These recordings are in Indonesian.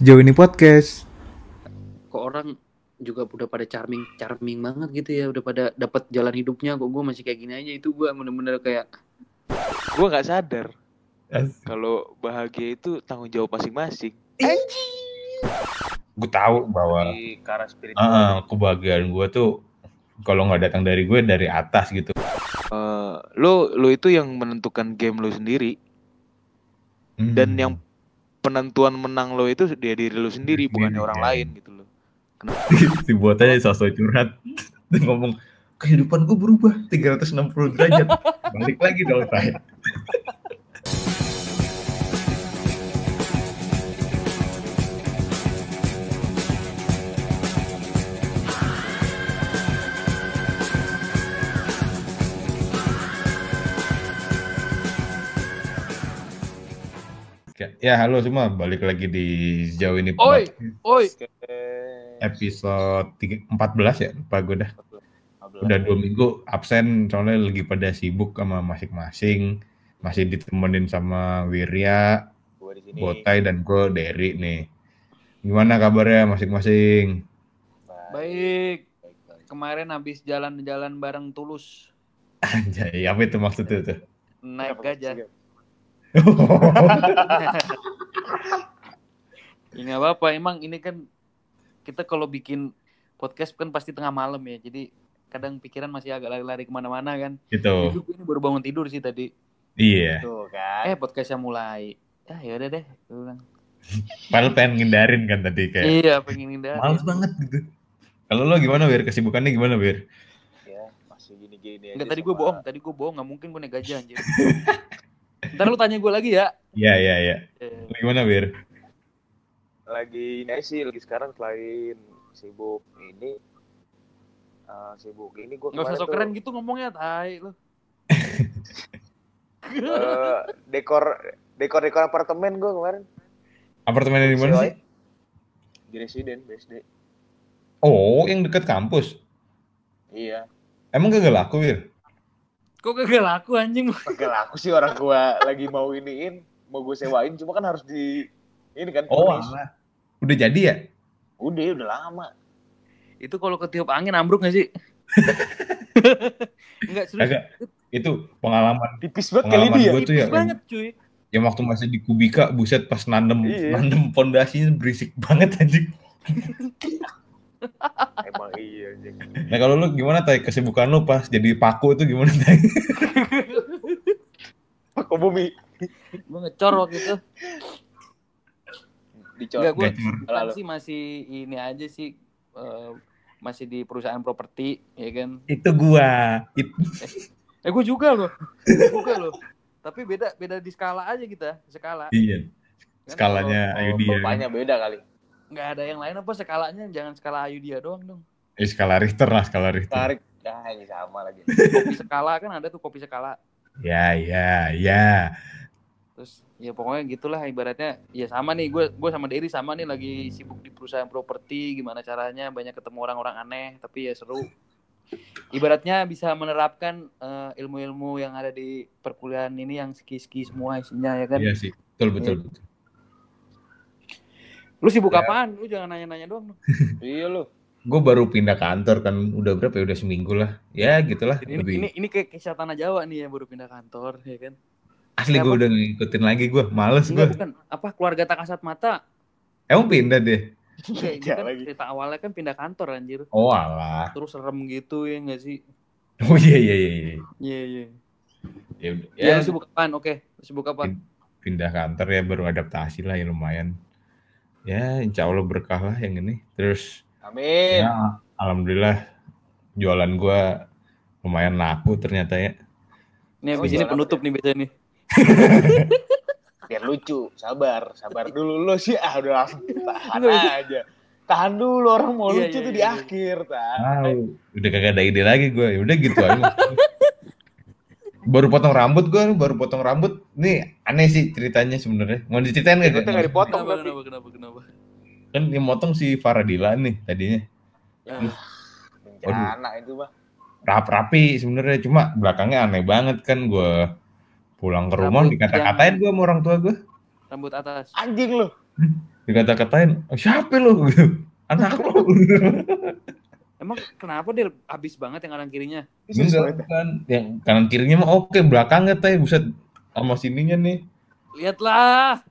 sejauh ini podcast. kok orang juga udah pada charming charming banget gitu ya udah pada dapat jalan hidupnya kok gue masih kayak gini aja itu gue bener-bener kayak gue nggak sadar kalau bahagia itu tanggung jawab masing-masing Gue tahu bahwa di spiritual ah, kebahagiaan gue tuh kalau nggak datang dari gue dari atas gitu. Eh, lo lo itu yang menentukan game lo sendiri dan Hmm. yang penentuan menang lo itu dia diri lo sendiri bukannya orang ya. lain gitu loh. Si botanya sosok curhat. Dia ngomong kehidupan gue berubah 360 derajat. Balik lagi dong saya Ya, halo semua, balik lagi di sejauh ini Oi! oi episode tiga- 14 ya, lupa gue dah. Udah dua minggu absen soalnya lagi pada sibuk sama masing-masing. Masih ditemenin sama Wirya, Gua di sini Botai, dan gue Derry nih. Gimana kabarnya masing-masing? baik kemarin habis jalan-jalan bareng tulus Anjay, apa itu maksudnya tuh? naik gajah ini nggak apa-apa emang ini kan kita kalau bikin podcast kan pasti tengah malam ya jadi kadang pikiran masih agak lari-lari ke mana-mana kan gitu. Gue ini baru bangun tidur sih tadi Iya. tuh kan eh podcastnya mulai ya ya udah deh Gue bilang, Padahal pengen ngindarin kan tadi kayak iya pengen hindari males banget gitu. Kalau lo gimana Wir? Kesibukannya gimana Wir? ya masih gini-gini Enggak tadi gue bohong, tadi gue bohong, nggak mungkin gue naik gajah anjir. Ntar lu tanya gue lagi ya. Iya, iya, iya. Eh, Gimana Wir? lagi ini aja sih lagi sekarang selain sibuk ini eh, sibuk ini gue Nggak usah sok keren gitu ngomongnya, tai lu. Eh, dekor dekor dekor apartemen gue kemarin Apartemennya di mana sih? di residen BSD Oh, yang dekat kampus. iya Emang gak laku, Wir? Kok kagak laku anjing? Oke lah, aku sih orang gua lagi mau iniin, mau gue sewain, cuma kan harus di ini kan. Oh, alah. Udah jadi ya? udah, udah lama. Itu kalau ketiup angin ambruk gak sih? Enggak serius. Kagak. Itu pengalaman. Tipis banget kali dia. gua tuh Tipis ya. banget cuy. Yang waktu masih di Kubika, buset pas nandem, Iya. nandem pondasinya berisik banget anjing. Emang iya anjing. Nah kalau lu gimana tay kesibukan lu pas jadi paku itu gimana tay? Paku bumi Gue ngecor waktu itu. dicor. Enggak gue Lalu. sih masih ini aja sih eh, masih di perusahaan properti ya kan. itu gua. It- Eh gue juga loh. Gua juga loh. Tapi beda beda di skala aja kita, skala. iya. Kan Skalanya Oh, ayo dia. Bapaknya beda kali. Nggak ada yang lain apa skalanya jangan skala ayu dia doang dong Eh, skala Richter lah, skala Richter. Tarik. Ah, ini sama lagi. kopi skala kan ada tuh kopi skala Ya, ya, ya. terus ya pokoknya gitulah ibaratnya ya sama nih gue gue sama Derry sama nih lagi sibuk di perusahaan properti gimana caranya banyak ketemu orang-orang aneh tapi ya seru ibaratnya bisa menerapkan eh, ilmu-ilmu yang ada di perkuliahan ini yang ski-ski semua isinya ya kan Iya sih. Betul, betul, betul. Lu sibuk Ya. apaan lu jangan nanya-nanya doang dong iya lu. Gue baru pindah kantor kan udah berapa ya? Udah seminggu lah. Ya gitulah. ini Lebih ini ini kayak kisah tanah Jawa nih yang baru pindah kantor ya kan asli gue udah ngikutin lagi gue. Males gue. bukan apa keluarga tak kasat mata Emang pindah deh. Iya, ini kan lagi. cerita awalnya kan pindah kantor anjir Oh alah. terus serem gitu ya enggak sih Oh iya iya iya. iya. iya iya Ya udah. ya, Ya, lu sibuk apaan oke Lu sibuk apa pindah kantor ya baru adaptasi lah ya lumayan. Ya insya Allah berkah lah yang ini. Terus Amin. ya alhamdulillah jualan gue lumayan laku ternyata ya. Nih Oh, habis ini penutup nih biasanya nih. Biar lucu, sabar, sabar dulu lu sih ah udah langsung tahan Enggak, aja. Tahan dulu orang mau Iya, lucu iya, tuh iya, di iya. akhir, tak. Tahu. Udah kagak ada ide lagi gue. Ya udah gitu aja. baru potong rambut gue, baru potong rambut. Nih aneh sih ceritanya sebenarnya. Mau diceritain nggak? nggak dipotong Kenapa, tapi. kenapa, kenapa, kenapa? Kan yang motong si Faradila nih tadinya. Ya, Ah, bencana itu mah. Rap-rapi sebenarnya cuma belakangnya aneh banget kan gue pulang ke rumah Rambut dikata-katain gue sama orang tua gue. Rambut atas. Anjing lu. dikata-katain oh, siapa lu anak lu Emang kenapa dia habis banget yang kanan kirinya? enggak bukan yang kanan kirinya mah oke belakangnya teh buset sama sininya nih Lihatlah.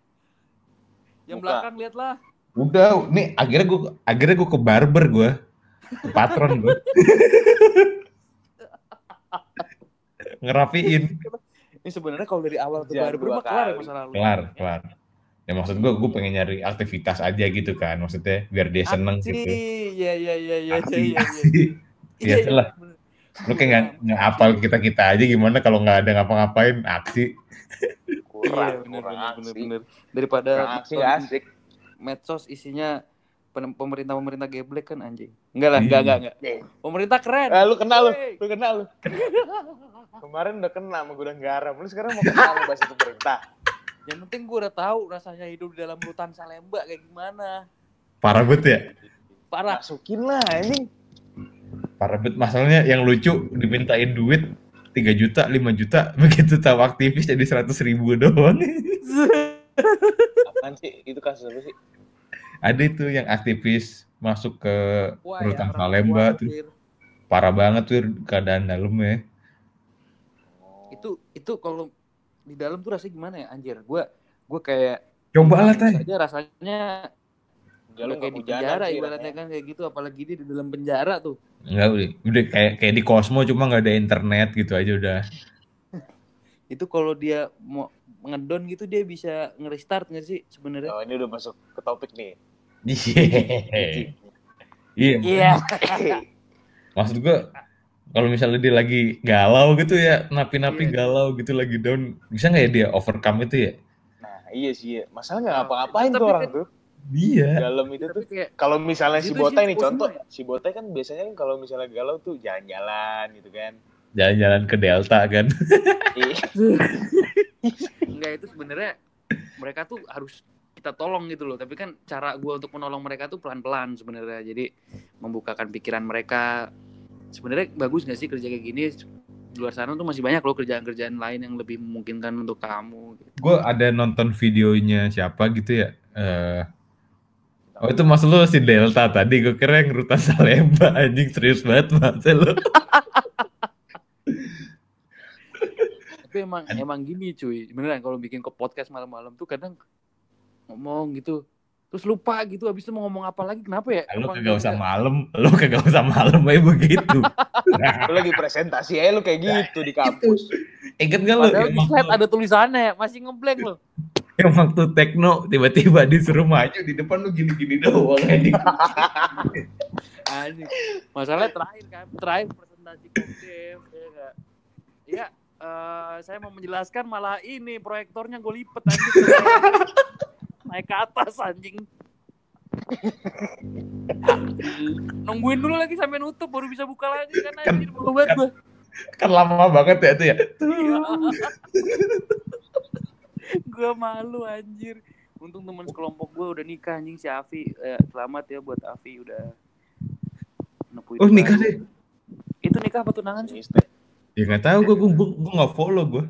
Yang Muka. belakang lihatlah. udah nih akhirnya gue akhirnya gue ke barber gue ke patron gue ngerapiin Ini sebenarnya kalau dari awal ke Jangan barber mah kelar ya kali. masa lalu. kelar kelar ya maksud gue gue pengen nyari aktivitas aja gitu kan maksudnya biar dia seneng Aksi. gitu Iya iya iya iya aksi iya. iya. aksi Iya, Biasalah. bener. lu kayak nggak nggak apal kita kita aja gimana kalau nggak ada ngapa-ngapain aksi Iya kurang bener kurang bener bener aksi bener. Daripada kurang aksi asik medsos isinya pen- pemerintah-pemerintah geblek kan anjing. Enggak lah, enggak Iya. enggak enggak. Pemerintah keren. eh, lu kenal lu lu kenal lu kemarin udah kena sama gudang garam lu sekarang mau kenal sama bahasa pemerintah Yang penting gue udah tahu rasanya hidup di dalam hutan Salemba kayak gimana. parah bet ya? Parah. masukin lah ini parah bet masalahnya yang lucu dimintain duit 3 juta 5 juta begitu tahu aktivis jadi 100 ribu doang. Apaan sih? Itu kasus apa sih? Ada itu yang aktivis masuk ke Wah, rutan orang Salemba tuh. Parah banget tuh keadaan dalamnya Itu itu kalau di dalam tuh rasanya gimana ya anjir? Gue gue kayak coba lah teh aja rasanya Jalan udah kayak di penjara ibaratnya rasanya. kan kayak gitu apalagi dia di dalam penjara tuh. Enggak udah, udah kayak kayak di Cosmo cuma nggak ada internet gitu aja udah. Itu kalau dia mau ngedon gitu dia bisa nge-restart nggak sih sebenarnya? oh ini udah masuk ke topik nih Iya. Iya. Iya. Maksud gua kalau misalnya dia lagi galau gitu ya, napi-napi Iya. galau gitu lagi down, bisa nggak ya dia overcome itu ya? nah iya sih iya. masalah nggak ngapa-ngapain tuh Tapi orang kan- tuh Iya. dalam itu tuh kalau misalnya si Itu Botai nih contoh ya? si Botai kan biasanya kan kalau misalnya galau tuh jalan-jalan gitu kan Jalan-jalan ke Delta kan. Iya. enggak itu sebenarnya mereka tuh harus kita tolong gitu loh tapi kan cara gua untuk menolong mereka tuh pelan-pelan sebenarnya jadi membukakan pikiran mereka sebenarnya bagus nggak sih kerja kayak gini di luar sana tuh masih banyak loh kerjaan-kerjaan lain yang lebih memungkinkan untuk kamu gitu. Gue ada nonton videonya siapa gitu ya. Eh Oh itu maksud lu si Delta tadi gue kira yang rutan Salemba anjing serius banget maksud lu. tapi emang emang gini cuy beneran kalau bikin ke podcast malam-malam tuh kadang ngomong gitu terus lupa gitu habis itu mau ngomong apa lagi kenapa ya Lu Emang kagak usah nggak- malam, lu kagak usah malam aja begitu. lu lagi presentasi aja lu kayak gitu di kampus Ingat gak lu padahal di slide ada tulisannya masih ngeblank loh yang waktu tekno tiba-tiba disuruh maju di depan lu gini-gini doang anjing. Anjing. Masalahnya terakhir kan, terakhir presentasi Komdev ya enggak. Ya, eh, saya mau menjelaskan malah ini proyektornya gue lipet anjing. Naik ke atas anjing. Nungguin dulu lagi sampai nutup baru bisa buka lagi kan anjir malu banget gue. Kan lama banget ya itu ya. gue malu anjir. Untung teman sekelompok gue udah nikah anjing si Afi. Eh, selamat ya buat Afi udah nepuin Oh nikah deh. Itu nikah apa tunangan sih? Ya nggak tahu gue, gue, gue nggak follow gue.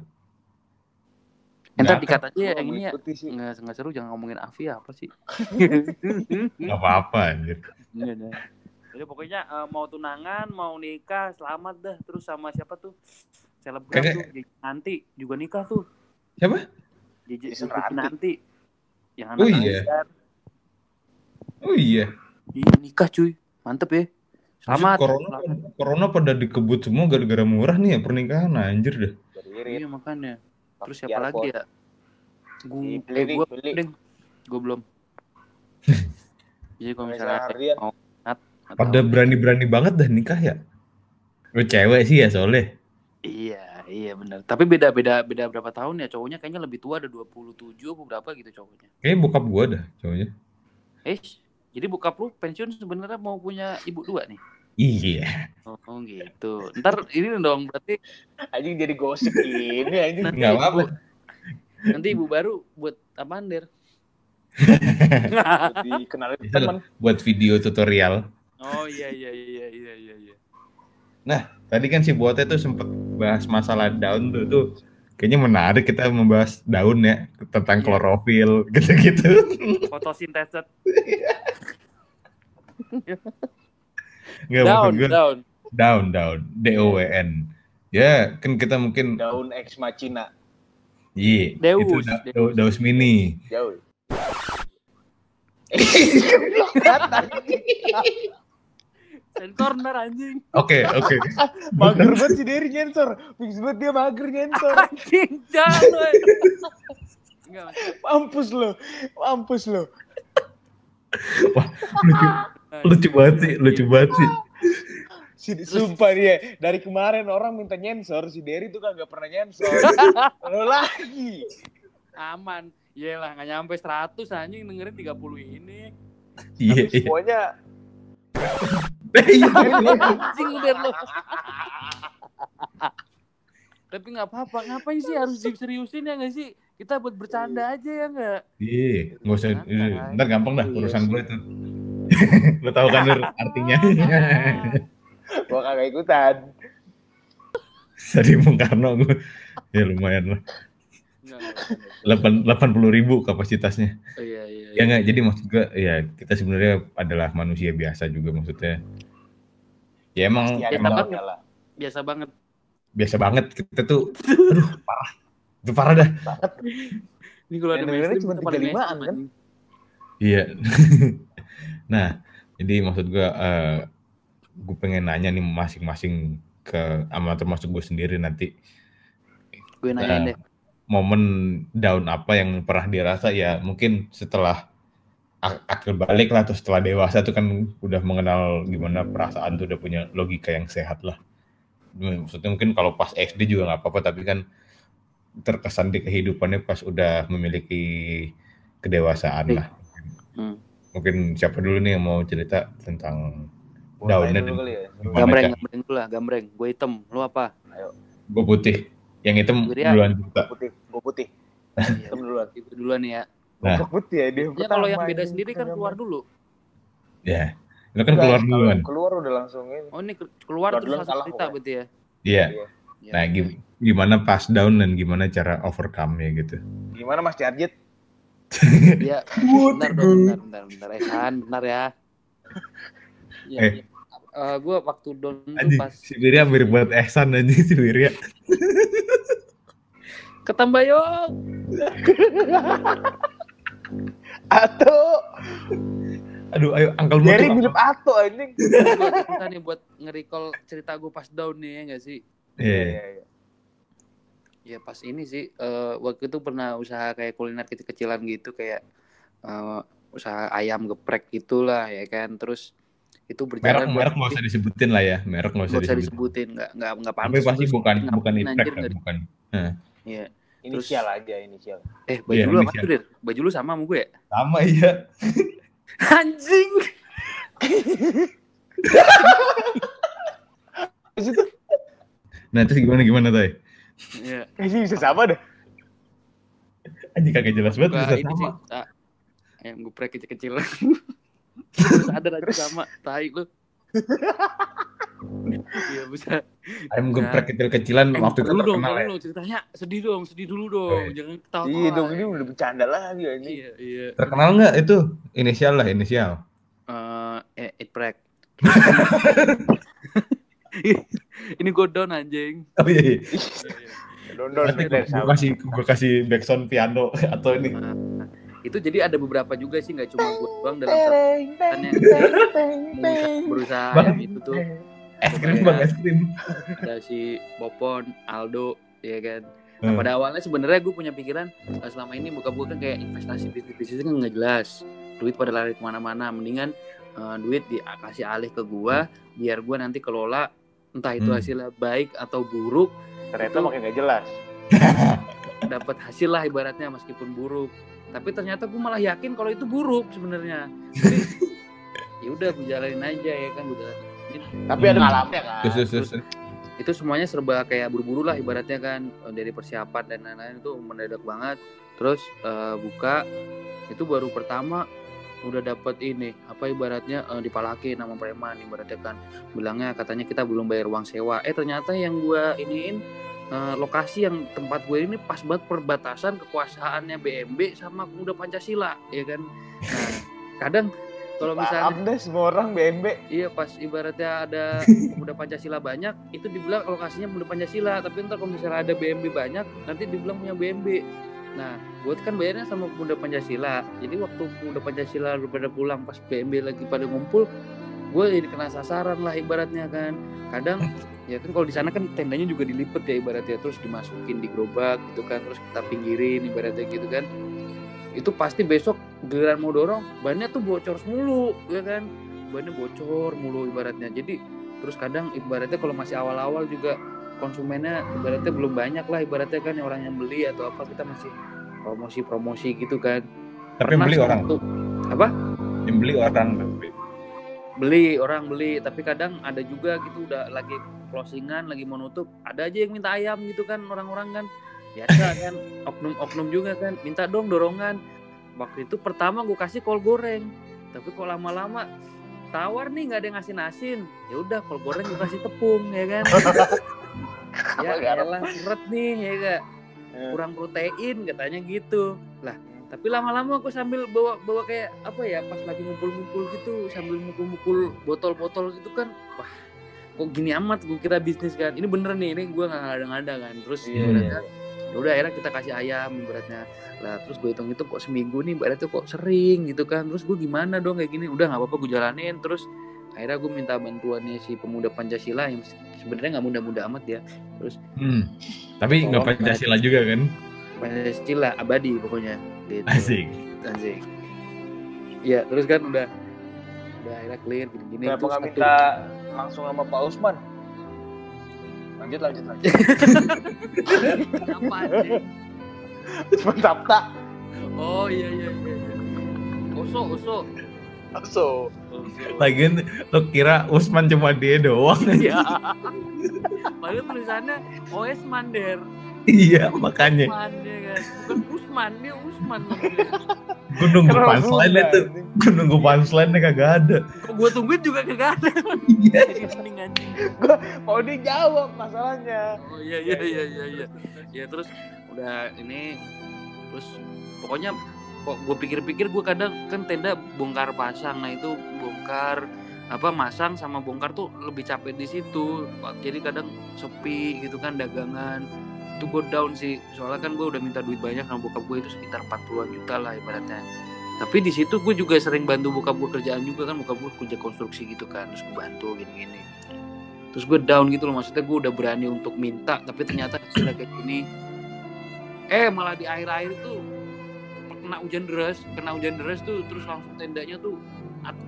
Entar Nggak dikat aja ya Gua yang ini ya. Nggak, nggak seru jangan ngomongin Afi apa sih. Nggak apa-apa anjir. Iya dah. Jadi pokoknya eh, mau tunangan, mau nikah, selamat dah. Terus sama siapa tuh? Selebgram tuh, nanti juga nikah tuh. Siapa? Jeje nanti. Yang Oh anak iya. Aisyah. Oh iya. Iya nikah cuy. Mantep ya. Selamat. Corona, Selamat. corona pada dikebut semua gara-gara murah nih ya pernikahan anjir deh. Iya makanya. Terus siapa lagi ya? Gue, Beli, eh, gue, beli. gue belum. Jadi kalau misalnya mau Pada berani-berani banget dah nikah ya. Lu cewek sih ya soalnya. Iya, iya benar. Tapi beda beda beda berapa tahun ya? Cowoknya kayaknya lebih tua ada 27 apa berapa gitu cowoknya. Kayaknya bokap gua dah cowoknya. Eh, jadi bokap lu pensiun sebenarnya mau punya ibu dua nih. Iya. Oh gitu. Ntar ini dong berarti Anjing jadi gosip ini anjing. nanti Nggak apa-apa. nanti ibu baru buat apaan der? Dikenalin Itu teman. Buat video tutorial. oh iya iya iya iya iya iya. Tadi kan si Bote tuh sempet bahas masalah down tuh tuh kayaknya menarik kita membahas daun ya tentang Iya. klorofil gitu-gitu. Fotosintesis Nggak down, maksud gue down. daun daun D O W N. Ya kan kita mungkin Daun ex machina. iya Deus, itu da- Deus. daus mini. Jauh. Sensor ntar anjing. Oke oke. mager banget si Derry nyensor. Fix banget dia mager nyensor. Anjing, jangan maksudnya, Mampus lo. Mampus lo. lucu, lucu banget sih, lucu banget sih. Si, sumpah dia dari kemarin orang minta nyensor si Derry tuh kagak pernah nyensor. Lo lagi. aman. Iyalah, nggak nyampe 100 anjing dengerin 30 ini. Iya Tapi iya. semuanya Iya. Anjing udah lo. Tapi nggak apa-apa, ngapain sih harus diseriusin ya nggak sih? Kita buat bercanda aja ya nggak? Iya, nggak usah. Ntar gampang dah Iya urusan gue itu. Lo tau kan Nur artinya? gua kagak ikutan. Dari Bung Karno gue. Ya lumayan lah. Delapan delapan puluh ribu kapasitasnya. Oh, iya, iya, Ya iya. nggak. Jadi maksud gue, ya kita sebenarnya adalah manusia biasa juga maksudnya. Ya emang, ada emang banget. lah. Biasa banget. biasa banget kita tuh. Aduh parah. Itu parah dah. Ini kalau ada mainstream cuma 35-an mainstream, kan? Iya. Nah, jadi maksud gue, uh, gue pengen nanya nih masing-masing ke sama termasuk gue sendiri nanti Gue nanyain deh. momen down apa yang pernah dirasa ya mungkin setelah ak- akil balik lah atau setelah dewasa tuh kan udah mengenal gimana perasaan tuh udah punya logika yang sehat lah. Maksudnya mungkin kalau pas SD juga nggak apa-apa tapi kan terkesan di kehidupannya pas udah memiliki kedewasaan lah. Hmm. Mungkin siapa dulu nih yang mau cerita tentang Gua Daunnya dulu dan- kali ya. Gambreng, gambreng dulu lah, gambreng. Gue hitam, lu apa? gue putih, yang hitam Wirya. duluan cerita. Putih, gua putih. Hitam duluan. Itu duluan ya. Nah. Gua putih ya dia. Ya kalau yang beda sendiri kan keluar dulu. Ya, itu kan Enggak, keluar duluan. Keluar udah langsung ini. Oh ini ke- keluar Keluar terus duluan langsung kalah cerita pokoknya. berarti ya. Iya. Ya. Nah, gim- gimana pas down dan gimana cara overcome-nya gitu. Gimana Mas Jarjit? Iya. Bentar dong, bentar, bentar, bentar. Eh, San, bentar ya. Ya, Eh. eh, gue waktu down tuh Anjing, pas si Wirya mirip buat Ehsan anjing si Wirya. ketambayong. Atau Aduh, ayo Uncle Mo Jerry mirip Ato anjing. Cerita nih buat nge-recall cerita gue pas down nih ya nggak sih? Iya. iya. Ya pas ini sih eh, waktu itu pernah usaha kayak kuliner kecil-kecilan gitu kayak eh, usaha ayam geprek gitulah ya kan. Terus itu Merek berjalan merek nggak usah disebutin lah ya, merek nggak usah usah disebutin. nggak nggak nggak Tapi pantas pasti bukan bukan Iprek kan, bukan. Iya. Inisial aja, inisial. Eh baju Iya, lu apa tuh? Baju lu sama sama gue ya? Sama iya. Anjing. Nah, terus gimana gimana Tay? Iya. kayaknya bisa sama dah. Anjing kagak jelas banget Buka bisa ini sama. sih. ah, ayam geprek kecil-kecil. Sadar aja sama, tai lu. Iya bisa. Ayam geprek kecil-kecilan Eh, waktu itu dulu dong, terkenal ya. dulu ceritanya sedih dong, sedih dulu dong. Eh. Jangan ketawa. Iya dong, ini udah bercanda lagi anjing. Iya, iya. Terkenal nggak itu? Inisial lah, inisial. Eh, eh, itprek. ini gue down anjing. Oh iya. iya. Gue kasih gue kasih backsound piano atau ini. Nah, itu jadi ada beberapa juga sih nggak cuma gue doang dalam satu kan yang berusaha, berusaha Bang. itu tuh Es krim bang, es krim. ada si Popon, Aldo, ya kan. Nah, Hmm. pada awalnya sebenarnya gue punya pikiran eh, selama ini buka buka kan kayak investasi bisnis bisnis kan nggak jelas, duit pada lari ke mana-mana. Mendingan eh, duit dikasih alih ke gua biar gua nanti kelola entah itu Hmm. hasilnya baik atau buruk Ternyata makin gak jelas. dapat hasil lah ibaratnya meskipun buruk. Tapi ternyata gue malah yakin kalau itu buruk sebenarnya. Jadi ya udah gue jalanin aja ya kan gue jalanin. Tapi ada Hmm. alamnya kan. Terus terus terus. itu semuanya serba kayak buru-buru lah ibaratnya kan eh, dari persiapan dan lain-lain itu mendadak banget terus eh, buka itu baru pertama udah dapat ini apa ibaratnya eh, dipalakin sama preman ibaratnya kan. Bilangnya katanya kita belum bayar uang sewa. Eh ternyata yang gua iniin eh, lokasi yang tempat gue ini pas banget perbatasan kekuasaannya BMB sama pemuda Pancasila ya kan? Nah kadang kalau misalnya Paham deh semua orang BMB. Iya pas ibaratnya ada pemuda Pancasila banyak itu dibilang lokasinya pemuda Pancasila. Tapi ntar kalau misalnya ada BMB banyak nanti dibilang punya BMB nah gue kan bayarnya sama pemuda Pancasila. Jadi waktu pemuda Pancasila udah pada pulang pas BMB lagi pada ngumpul gue jadi kena sasaran lah ibaratnya kan. Kadang ya kan kalau di sana kan tendanya juga dilipet ya ibaratnya. Terus dimasukin di gerobak gitu kan terus kita pinggirin ibaratnya gitu kan. Itu pasti besok giliran mau dorong bannya tuh bocor mulu ya kan. Bannya bocor mulu ibaratnya. Jadi terus kadang ibaratnya kalau masih awal-awal juga konsumennya ibaratnya belum banyak lah ibaratnya kan orang yang beli atau apa kita masih promosi-promosi gitu kan. Tapi Pernah beli orang, satu- apa? Yang beli orang. beli orang beli tapi kadang ada juga gitu udah lagi closingan lagi mau nutup ada aja yang minta ayam gitu kan orang-orang kan. Biasa kan oknum-oknum juga kan minta dong dorongan. Waktu itu pertama gue kasih kol goreng tapi kok lama-lama tawar nih nggak ada yang ngasih nasin ya udah kol goreng gue kasih tepung ya kan ya elah seret nih ya gak Eh. kurang protein katanya gitu. Lah tapi lama-lama aku sambil bawa bawa kayak apa ya pas lagi ngumpul-ngumpul gitu sambil mukul-mukul botol-botol gitu kan wah kok gini amat gue kira bisnis kan. Ini bener nih ini gue nggak ngada-ngada kan. Terus Iya. ibaratnya ya udah akhirnya kita kasih ayam ibaratnya. Lah terus gue hitung itu kok seminggu nih ibaratnya kok sering gitu kan. Terus gue gimana dong kayak gini? Udah nggak apa-apa gue jalanin terus akhirnya gue minta bantuannya si pemuda Pancasila yang sebenarnya nggak muda-muda amat ya Hmm. Tapi nggak Pancasila juga kan? Pancasila abadi pokoknya gitu. Asik. Anjing. Iya, terus kan udah udah akhirnya clear gini-gini Kenapa Terus nggak minta langsung sama Pak Usman? Lanjut lanjut lanjut. apa anjing? Usman Sabta. Oh iya iya iya. iya. Oso, oso. Lagian lo kira Usman cuma dia doang? Iya. Padahal tulisannya OS Mander. iya, makanya. Usman ya kan. Bukan Usman, dia Usman. Gue nunggu punchline itu. Gue nunggu punchline kagak ada. Kok gua tungguin juga kagak ada. Iya. Anjing. Mau dijawab masalahnya. Oh iya iya iya iya iya. Ya terus udah ini terus pokoknya kok gue pikir-pikir gue kadang kan tenda bongkar pasang. Nah itu bongkar apa masang sama bongkar tuh lebih capek di situ. Jadi kadang sepi gitu kan dagangan. Itu gue down sih. Soalnya kan gue udah minta duit banyak sama bokap gue itu sekitar 40-an juta lah ibaratnya. Tapi di situ gue juga sering bantu bokap gue kerjaan juga kan. Bokap gue kerja konstruksi gitu kan terus gue bantu gini-gini. Terus gue down gitu loh. Maksudnya gue udah berani untuk minta tapi ternyata sudah kayak gini eh malah di akhir-akhir tuh kena hujan deras kena hujan deras tuh terus langsung tendanya tuh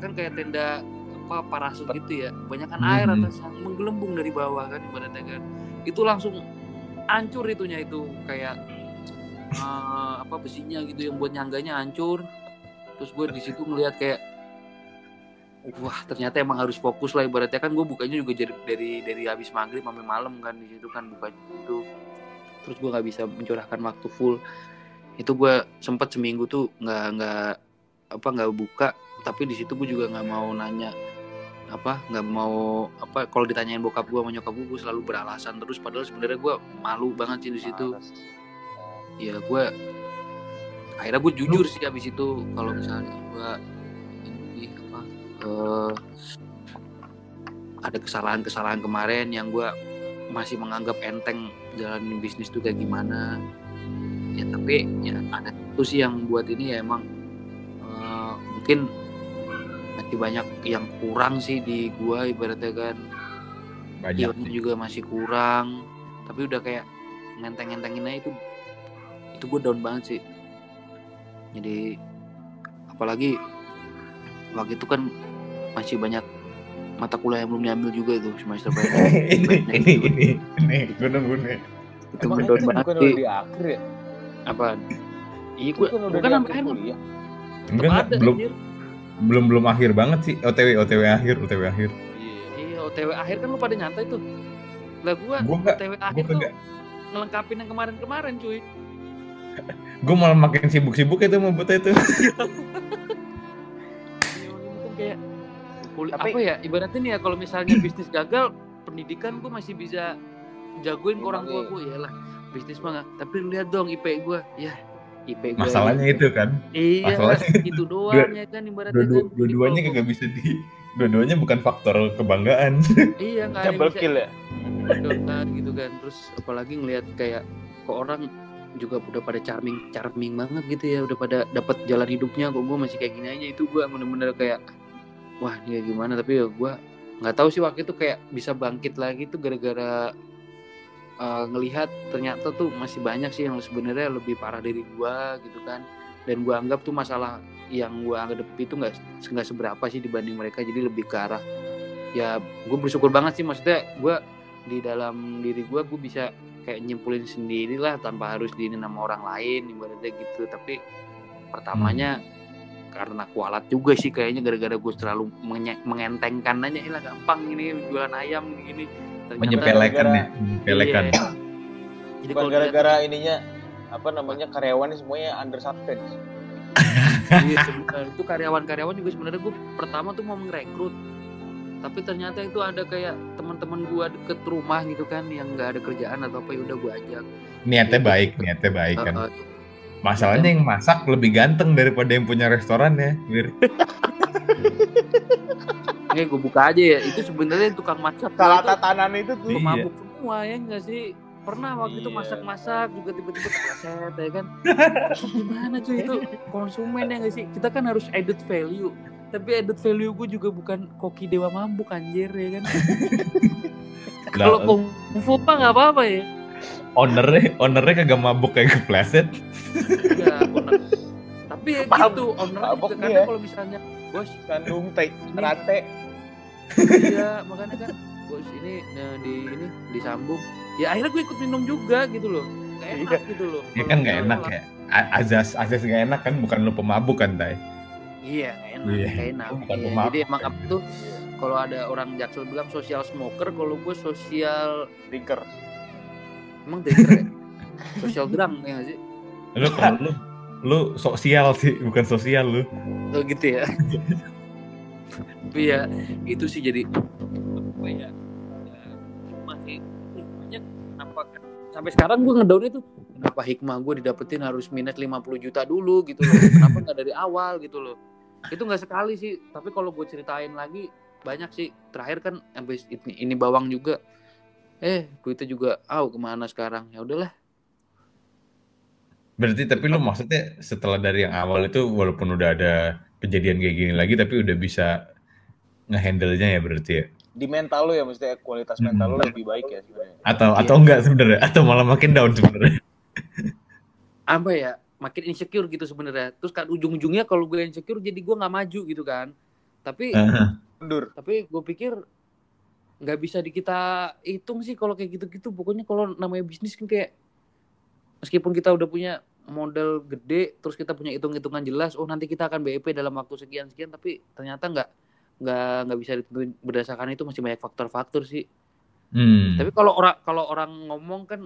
kan kayak tenda apa parasut gitu ya. Banyakan air Mhm. atas yang menggelembung dari bawah kan ibaratnya kan. Itu langsung hancur itunya itu kayak eh, apa besinya gitu yang buat nyangganya hancur. Terus gue di situ ngelihat kayak wah ternyata emang harus fokus lah ibaratnya. Kan gue bukanya juga dari dari, dari habis maghrib sampai malam kan di situ kan buka itu. Terus gue nggak bisa mencurahkan waktu full itu gue sempat seminggu tuh nggak nggak apa nggak buka. Tapi di situ gue juga nggak mau nanya apa nggak mau apa kalau ditanyain bokap gue sama nyokap gue gue selalu beralasan terus. Padahal sebenarnya gue malu banget sih di situ. Ya gue akhirnya gue jujur sih abis itu kalau misalnya gue ini apa eh, ada kesalahan-kesalahan kemarin yang gue masih menganggap enteng jalanin bisnis tuh kayak gimana ya tapi ya ada itu sih yang buat ini ya emang eh, mungkin masih banyak yang kurang sih di gua ibaratnya kan Banyak. juga masih kurang tapi udah kayak ngenteng-ngentengin aja itu itu gue down banget sih jadi apalagi waktu itu kan masih banyak mata kuliah yang belum diambil juga itu semester banyak ini, ini, ini, ini, gue nunggu nih. itu down itu banget bukan sih udah di akhir ya? Apaan iya gue Bukan udah bukan sampai akhir kuliah. Enggak, enggak, ada belum, anjir. belum, belum akhir banget sih. OTW, OTW akhir, OTW akhir. Iya. iya OTW akhir kan lu pada nyantai tuh lah gua Gue enggak, OTW akhir tuh ngelengkapin yang kemarin-kemarin cuy Gue malah makin sibuk-sibuk itu mau buat itu. Iya, kan kayak kul- Tapi- apa ya ibaratnya nih ya kalau misalnya bisnis gagal pendidikan gue masih bisa jagoin ke orang tua Emang gue ya lah bisnis mah tapi lihat dong IP gue ya IP gue Masalahnya itu kan. iya masalahnya itu doang ya kan ibaratnya Dua, kan. dua-duanya kagak bisa di dua-duanya bukan faktor kebanggaan. iya yang Double bisa kill ya. kan gitu kan. Terus apalagi ngelihat kayak kok orang juga udah pada charming charming banget gitu ya. Udah pada dapat jalan hidupnya. Kok gue masih kayak gini aja? Itu gue bener-bener kayak wah dia gimana? Tapi ya gue nggak tahu sih waktu itu kayak bisa bangkit lagi tuh gara-gara uh, ngelihat ternyata tuh masih banyak sih yang sebenarnya lebih parah dari gue gitu kan. Dan gue anggap tuh masalah yang gue anggap itu nggak nggak seberapa sih dibanding mereka. Jadi lebih ke arah ya gue bersyukur banget sih. Maksudnya gue di dalam diri gue gue bisa kayak nyimpulin sendiri lah tanpa harus diinin sama orang lain ibaratnya gitu. Tapi pertamanya karena kualat juga sih kayaknya gara-gara gue menye- mengentengkan aja. "Ilah gampang ini jualan ayam gini Menyepelekan ya, menyepelekan. Iya. jadi kalau gara-gara ininya apa namanya karyawannya semuanya under substance. Iya, sebenarnya itu karyawan-karyawan juga sebenarnya gue pertama tuh mau merekrut tapi ternyata itu ada kayak teman-teman gue deket rumah gitu kan yang nggak ada kerjaan atau apa ya udah gue ajak Niatnya baik, niatnya baik kan. Uh, uh, Masalahnya yang masak lebih ganteng daripada yang punya restoran ya, Wir. Oke, gue buka aja ya. Itu sebenarnya tukang masak Salah itu tatanan itu tuh. Iya. pemabuk semua ya enggak sih? Pernah waktu itu Iya. masak-masak juga tiba-tiba kepleset ya kan. Gimana cuy itu konsumen ya enggak sih? Kita kan harus added value. Tapi added value gue juga bukan koki dewa mabuk anjir ya kan. Kalau Lah, kungfu mah nggak apa-apa ya. ownernya, ownernya kagak mabuk kayak kepleset. Iya, owner. Tapi ya Mabuk- gitu, owner juga kadang kalau misalnya bos Kandung teh rate. iya makanya kan bos ini nah, di ini disambung ya akhirnya gue ikut minum juga gitu loh gak enak gitu loh Ya kan nggak enak ya. Azas azas nggak enak kan bukan lu pemabuk kan, Tai. iya gak enak Iya. gak enak bukan Iya, pemabuk, jadi emang kan. apa tuh kalau ada orang jaksel bilang social smoker kalau gue social Drinker. emang drinker ya social drunk ya gak sih Lu kalau lu lu sosial sih, bukan sosial lu. oh gitu ya? Tapi ya itu sih jadi apa ya ya, masih hikmahnya kenapa kan? Sampai sekarang gue ngedown itu kenapa hikmah gue didapetin harus minus 50 juta dulu gitu loh? Kenapa nggak dari awal gitu loh? Itu nggak sekali sih tapi kalau gue ceritain lagi banyak sih. Terakhir kan habis ini, ini bawang juga. Eh duitnya juga au ke mana sekarang? Ya udahlah Berarti tapi lu maksudnya setelah dari yang awal itu walaupun udah ada kejadian kayak gini lagi tapi udah bisa ngehandle-nya ya berarti ya. Di mental lu ya maksudnya kualitas mental lu lebih baik ya sebenarnya. Atau Iya. atau enggak sebenarnya atau malah makin down sebenarnya. apa ya makin insecure gitu sebenarnya terus kan ujung-ujungnya kalau gue insecure jadi gue nggak maju gitu kan tapi Mundur. tapi gue pikir nggak bisa di kita hitung sih kalau kayak gitu-gitu pokoknya kalau namanya bisnis kan kayak meskipun kita udah punya modal gede terus kita punya hitung-hitungan jelas oh nanti kita akan BEP dalam waktu sekian sekian tapi ternyata nggak nggak nggak bisa ditentuin berdasarkan itu masih banyak faktor-faktor sih hmm. tapi kalau orang kalau orang ngomong kan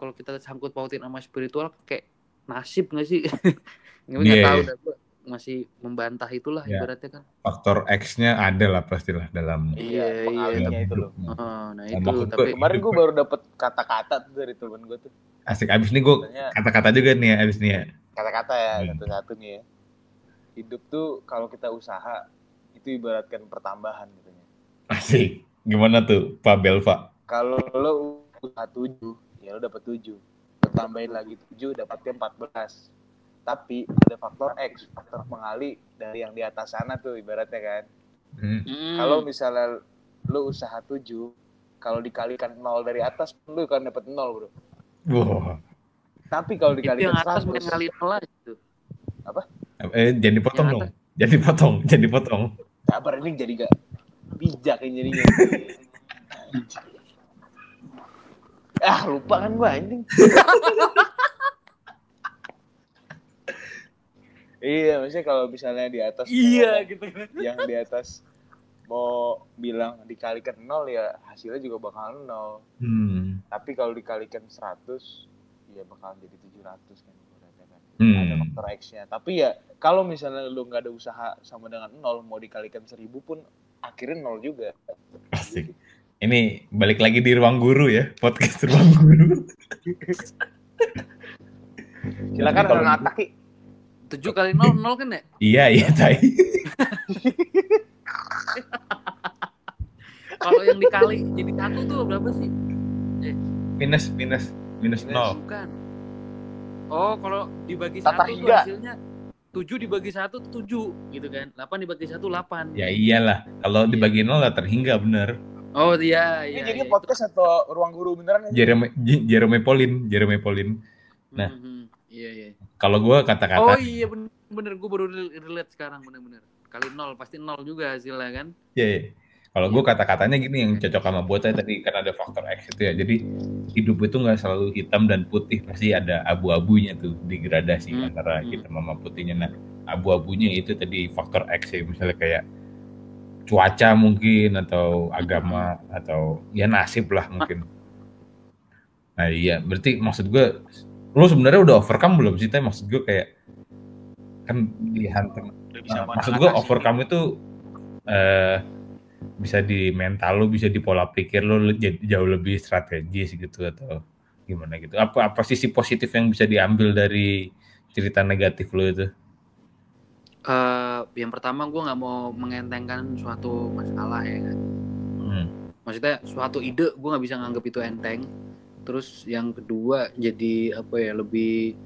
kalau kita sangkut pautin sama spiritual kayak nasib nggak sih nggak Iya, tahu iya. dah masih membantah itulah Iya. ibaratnya kan faktor X-nya ada lah pastilah dalam Iya, iya. pengalinya itu loh. oh, nah itu tapi Kemarin gue baru dapet kata-kata tuh dari temen gue tuh. Asik abis ini gue kata-kata juga nih ya abis ini ya. kata-kata ya Hmm. satu-satu nih ya. Hidup tuh kalau kita usaha itu ibaratkan pertambahan katanya. Asik. Gimana tuh Pak Belva? Kalau lo usaha tujuh, ya lo dapet tujuh. Tambahin lagi tujuh, dapatnya empat belas. Tapi ada faktor X, faktor pengali dari yang di atas sana tuh ibaratnya kan. Hmm. mm, Kalau misalnya lo usaha tujuh, kalau dikalikan nol dari atas, lo akan dapet nol bro. Wah. Tapi kalau itu dikalikan yang atas main 100, kali nol aja gitu Eh jangan dipotong Yang dong. Jangan dipotong, jangan dipotong. sabar ini jadi gak bijak ini jadinya. ah lupa kan gua anjing. iya, maksudnya kalau misalnya di atas iya gitu yang di atas mau bilang dikalikan nol ya hasilnya juga bakal nol. Hmm. Tapi kalau dikalikan 100 ya bakal jadi 700 kan ibaratnya kan. Hmm. Ada faktor X-nya. Tapi ya kalau misalnya lu nggak ada usaha sama dengan nol mau dikalikan 1000 pun akhirnya nol juga. Asik. Ini balik lagi di ruang guru ya, podcast ruang guru. Silakan Kalau- Kang Ataki. Tujuh kali nol nol kan ya? Iya, iya, Tai. Kalau yang dikali jadi satu tuh berapa sih? Minus, minus, minus nol. Bukan. Oh, kalau dibagi Tata satu tuh hasilnya tujuh dibagi satu tujuh gitu kan. Delapan dibagi satu delapan. Ya iyalah, kalau dibagi nol gak terhingga bener. Oh iya Ini iya. jadi iya. podcast atau ruang guru beneran ya? Jeremy, Jeremy Pauline, Jeremy Pauline. nah. Mhm. Iya iya. Kalau gue Oh kata-kata, iya bener, bener. gue baru rel- relate sekarang bener-bener. Kali nol pasti nol juga hasilnya kan. ya, ya. Kalau gue kata-katanya gini yang cocok sama buat saya tadi karena ada faktor X itu ya. Jadi hidup itu nggak selalu hitam dan putih, pasti ada abu-abunya tuh degradasi Hmm, antara hmm. hitam sama putihnya. Nah, abu-abunya itu tadi faktor X ya, misalnya kayak cuaca mungkin atau agama atau ya nasib lah mungkin. Nah iya, berarti maksud gue, lo sebenarnya udah overcome belum sih? Tapi maksud gue kayak kan dihantam Nah, maksud gue overcome itu eh bisa di mental lu, bisa di pola pikir lu jauh lebih strategis gitu atau gimana gitu. Apa apa sisi positif yang bisa diambil dari cerita negatif lu itu? Eh, yang pertama gue nggak mau mengentengkan suatu masalah ya kan. Hmm. Maksudnya suatu ide gue nggak bisa nganggap itu enteng. Terus yang kedua jadi apa ya lebih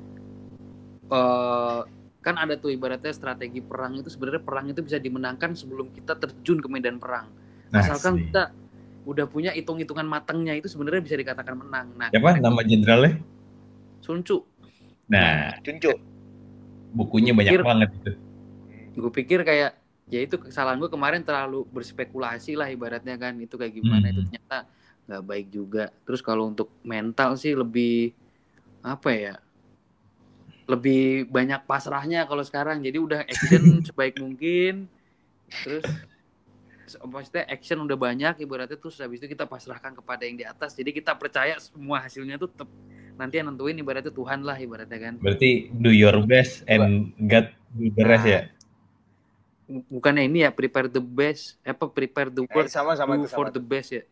eh kan ada tuh ibaratnya strategi perang itu sebenarnya perang itu bisa dimenangkan sebelum kita terjun ke medan perang. Asalkan Asli. kita udah punya hitung-hitungan matangnya itu sebenarnya bisa dikatakan menang. Nah, Siapa nama jenderalnya? Sun Tzu. Nah, Cuncu. bukunya banyak Pikir- banget itu. gue pikir kayak ya itu kesalahan gue kemarin terlalu berspekulasi lah ibaratnya kan itu kayak gimana Hmm. itu ternyata nggak baik juga terus kalau untuk mental sih lebih apa ya lebih banyak pasrahnya kalau sekarang jadi udah action sebaik mungkin terus maksudnya action udah banyak ibaratnya terus habis itu kita pasrahkan kepada yang di atas jadi kita percaya semua hasilnya tuh tetap nanti yang nentuin ibaratnya Tuhan lah ibaratnya kan Berarti do your best and God do the rest Nah, ya. bukannya ini ya prepare the best apa prepare the Eh, worst sama sama do itu for sama. the best ya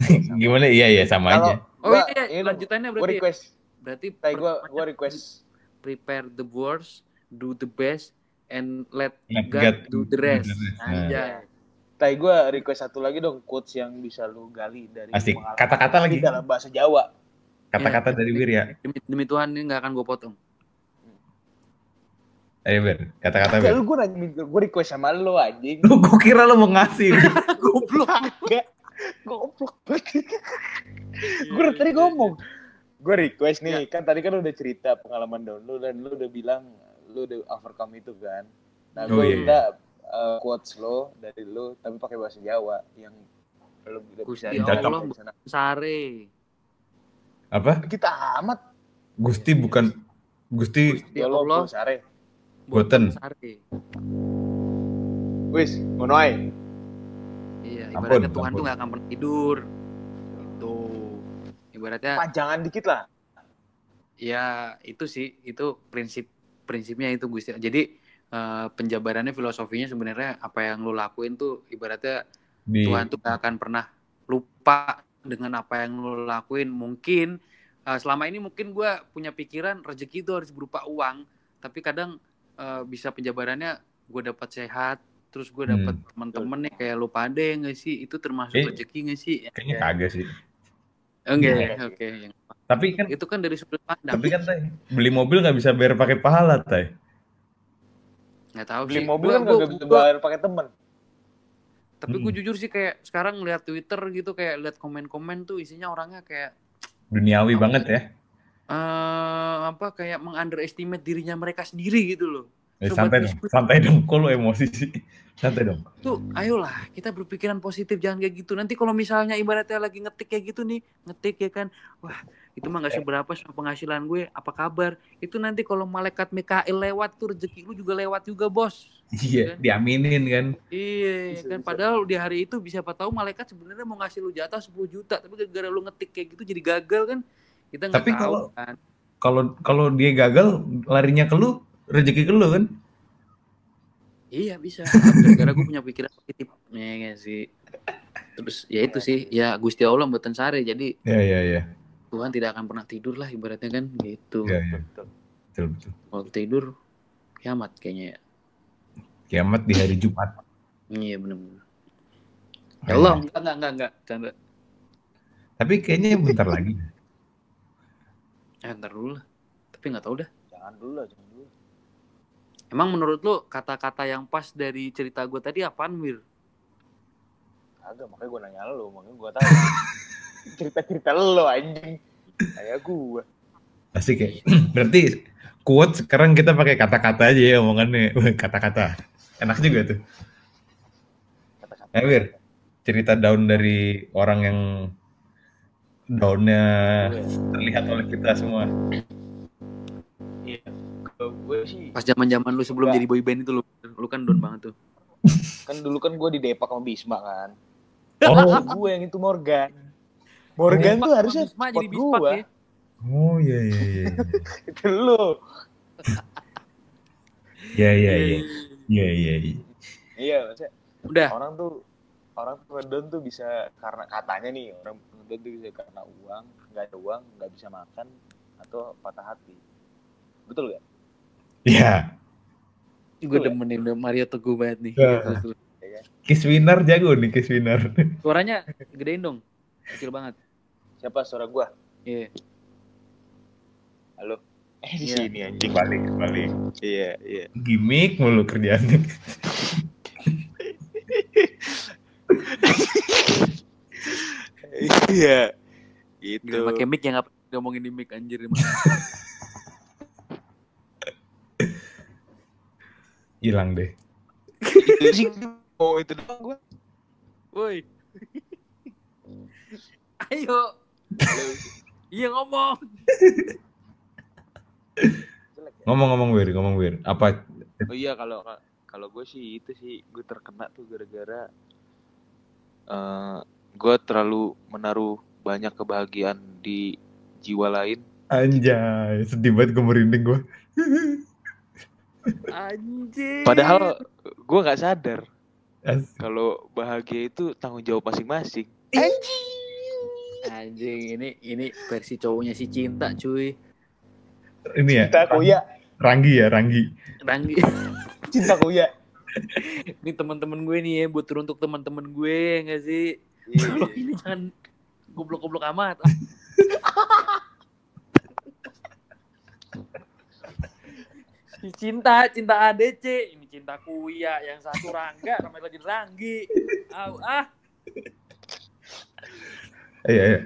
Gimana? Iya iya sama Kalau aja. oh iya ini dong, lanjutannya gua berarti ya. request. berarti Tai gua pertamanya gua request. Prepare the worst do the best and let God, God do the rest, Nah, Anjay. Tai gua request satu lagi dong quotes yang bisa lu gali dari Asik. Kata-kata tapi lagi. dalam bahasa Jawa. Kata-kata Ya, dari ini- Wir ya. demi, demi Tuhan ini nggak akan gue potong Ayo Bir, kata-kata Bir. lu gua nanya gua request sama lu anjing. Lu gua kira lu mau ngasih. goblok. Goblok banget. Gue tadi ngomong. Gue request nih, kan tadi kan udah cerita pengalaman down lu dan lu udah bilang lu udah overcome itu kan. Nah, Oh, gue iya. minta uh, quotes lo dari lu tapi pakai bahasa Jawa yang lu udah bisa Gusti Allah, sare Apa? Kita amat. Gusti bukan Gusti Ya Ya Allah. Allah, sare. Boten. sare Wis, ngono ae. iya Ampun, ibaratnya Tuhan ampun. tuh nggak akan pernah tidur ibaratnya Panjangan dikit lah. ya itu sih itu prinsip prinsipnya itu Gusti jadi eh, penjabarannya filosofinya sebenarnya apa yang lu lakuin tuh ibaratnya di Tuhan tuh gak akan pernah lupa dengan apa yang lu lakuin mungkin eh, selama ini mungkin gue punya pikiran rezeki itu harus berupa uang tapi kadang eh, bisa penjabarannya gue dapat sehat terus gue dapat Hmm. teman-teman nih kayak lu pade nggak sih itu termasuk Eh, rezeki nggak sih kayaknya Ya. kagak sih. Enggak Iya ya sih. oke Tapi kan itu kan dari sudut pandang tapi kan Tay, beli mobil nggak bisa bayar pakai pahala, Tay. nggak tahu Beli sih mobil Gua- kan gua- gak bisa bayar pakai temen. tapi gue Hmm. jujur sih kayak sekarang lihat Twitter gitu kayak lihat komen-komen tuh isinya orangnya kayak Duniawi Apa banget ya. eh apa kayak mengunderestimate dirinya mereka sendiri gitu loh Eh, Sobat santai dong, santai dong. Kok lu emosi sih? Santai dong. tuh ayolah kita berpikiran positif jangan kayak gitu nanti kalau misalnya ibaratnya lagi ngetik kayak gitu nih ngetik ya kan wah itu mah nggak seberapa sama penghasilan gue apa kabar itu nanti kalau malaikat Mikael lewat tuh rezeki lu juga lewat juga bos Iya, diaminin kan. iya Bisa, kan bisa. padahal di hari itu bisa apa tahu malaikat sebenarnya mau ngasih lu jatah 10 juta tapi gara-gara lu ngetik kayak gitu jadi gagal kan kita nggak Tapi tahu kalau- kan Kalau kalau dia gagal, larinya ke lu, rezeki ke lu kan. Iya bisa gara-gara gue punya pikiran positif ya nggak sih terus ya itu sih ya Gusti Allah mboten sare jadi Ya ya ya. Tuhan tidak akan pernah tidur lah ibaratnya kan gitu Ya ya. Betul. Betul betul. kalau tidur kiamat kayaknya ya Kiamat di hari Jumat. iya benar-benar ya Allah enggak enggak enggak enggak canda Tapi kayaknya bentar lagi. eh ntar dulu lah tapi nggak tahu dah Jangan dulu lah, jangan. Emang menurut lu kata-kata yang pas dari cerita gue tadi apaan Wir Agak, makanya gue nanya lo, makanya gue tahu. Cerita-cerita lo anjing. Kayak gue. Asik ya. Berarti quote sekarang kita pakai kata-kata aja ya omongannya. Kata-kata. Enak juga tuh. Kata-kata. Eh, Wir. Cerita down dari orang yang downnya terlihat oleh kita semua. Iya. Gue sih, pas zaman zaman lu sebelum Enggak. jadi boyband itu lu lu kan down banget tuh kan dulu kan gue di Depak sama Bisma kan. Oh, gue yang itu Morgan. Morgan tuh harusnya Bisma jadi gue. ya oh iya iya iya. Itu lo. Iya iya iya. Iya iya iya. Iya, maksudnya udah orang tuh orang tuh ngedon tuh bisa karena katanya nih orang ngedon tuh bisa karena uang nggak ada uang nggak bisa makan atau patah hati betul gak? Iya. gue ya? demenin udah Mario Teguh banget nih Ya. Terus. Kiss winner jago nih Kiss winner. suaranya gedein dong kecil banget siapa suara gua iya halo eh di Iya. sini anjing Balik balik. iya iya Gimik mulu kerjaannya. iya gitu Gila, pakai mic yang ngomongin di mic anjir Hilang deh. itu sih oh itu doang gua woi ayo iya ngomong? Ngomong-ngomong Wir, ngomong Wir. Apa oh iya kalau kalau gue sih itu sih gue terkena tuh gara-gara eh gue terlalu menaruh banyak kebahagiaan di jiwa lain anjay, sedih banget gue merinding gue. anjir padahal gue nggak sadar kalau bahagia itu tanggung jawab masing-masing. Anjing. Ini ini versi cowoknya si cinta cuy. Ini ya. cinta kuya. Ranggi ya, Ranggi. Ranggi. Cinta kuya. Ini teman-teman gue nih ya buat untuk teman-teman gue nggak sih? Iya, kalau ini jangan goblok-goblok amat cinta cinta ADC ini cinta kuya yang satu Rangga namanya lagi Ranggi Au, ah Iya, iya.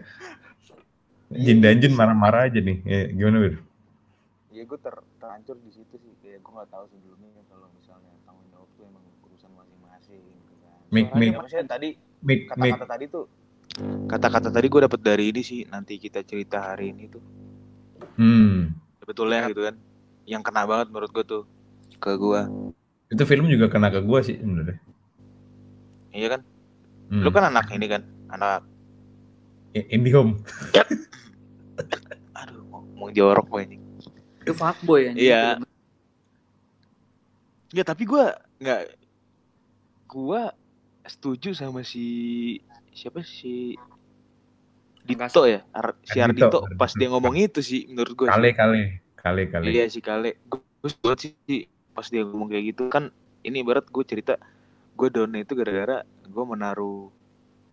Jin dan Jin marah-marah aja nih. Eh, gimana Wir? Iya gue ter terhancur di situ sih kayak gue nggak tahu sebelumnya kalau misalnya tanggung jawab tuh emang urusan masing-masing gitu kan. Mik, Soalnya mik. maksudnya tadi Mik, Mik. kata-kata tadi tuh kata-kata tadi gue dapet dari ini sih nanti kita cerita hari ini tuh Hmm. sebetulnya gitu kan yang kena banget menurut gue tuh ke gue Itu film juga kena ke gue sih sebenarnya. iya kan Hmm. lu kan anak ini kan anak Indihome. aduh mau, mau jorok gue ini itu fuckboy anjing Iya. ya tapi gue nggak gue setuju sama si siapa si Dito ya Ar- si Ardito, Ardito pas Ardito. dia ngomong itu sih menurut gue Kale kale. Kale kale. Iya si Kale. Gue banget sih pas dia ngomong kayak gitu kan ini ibarat gue cerita gue down itu gara-gara gue menaruh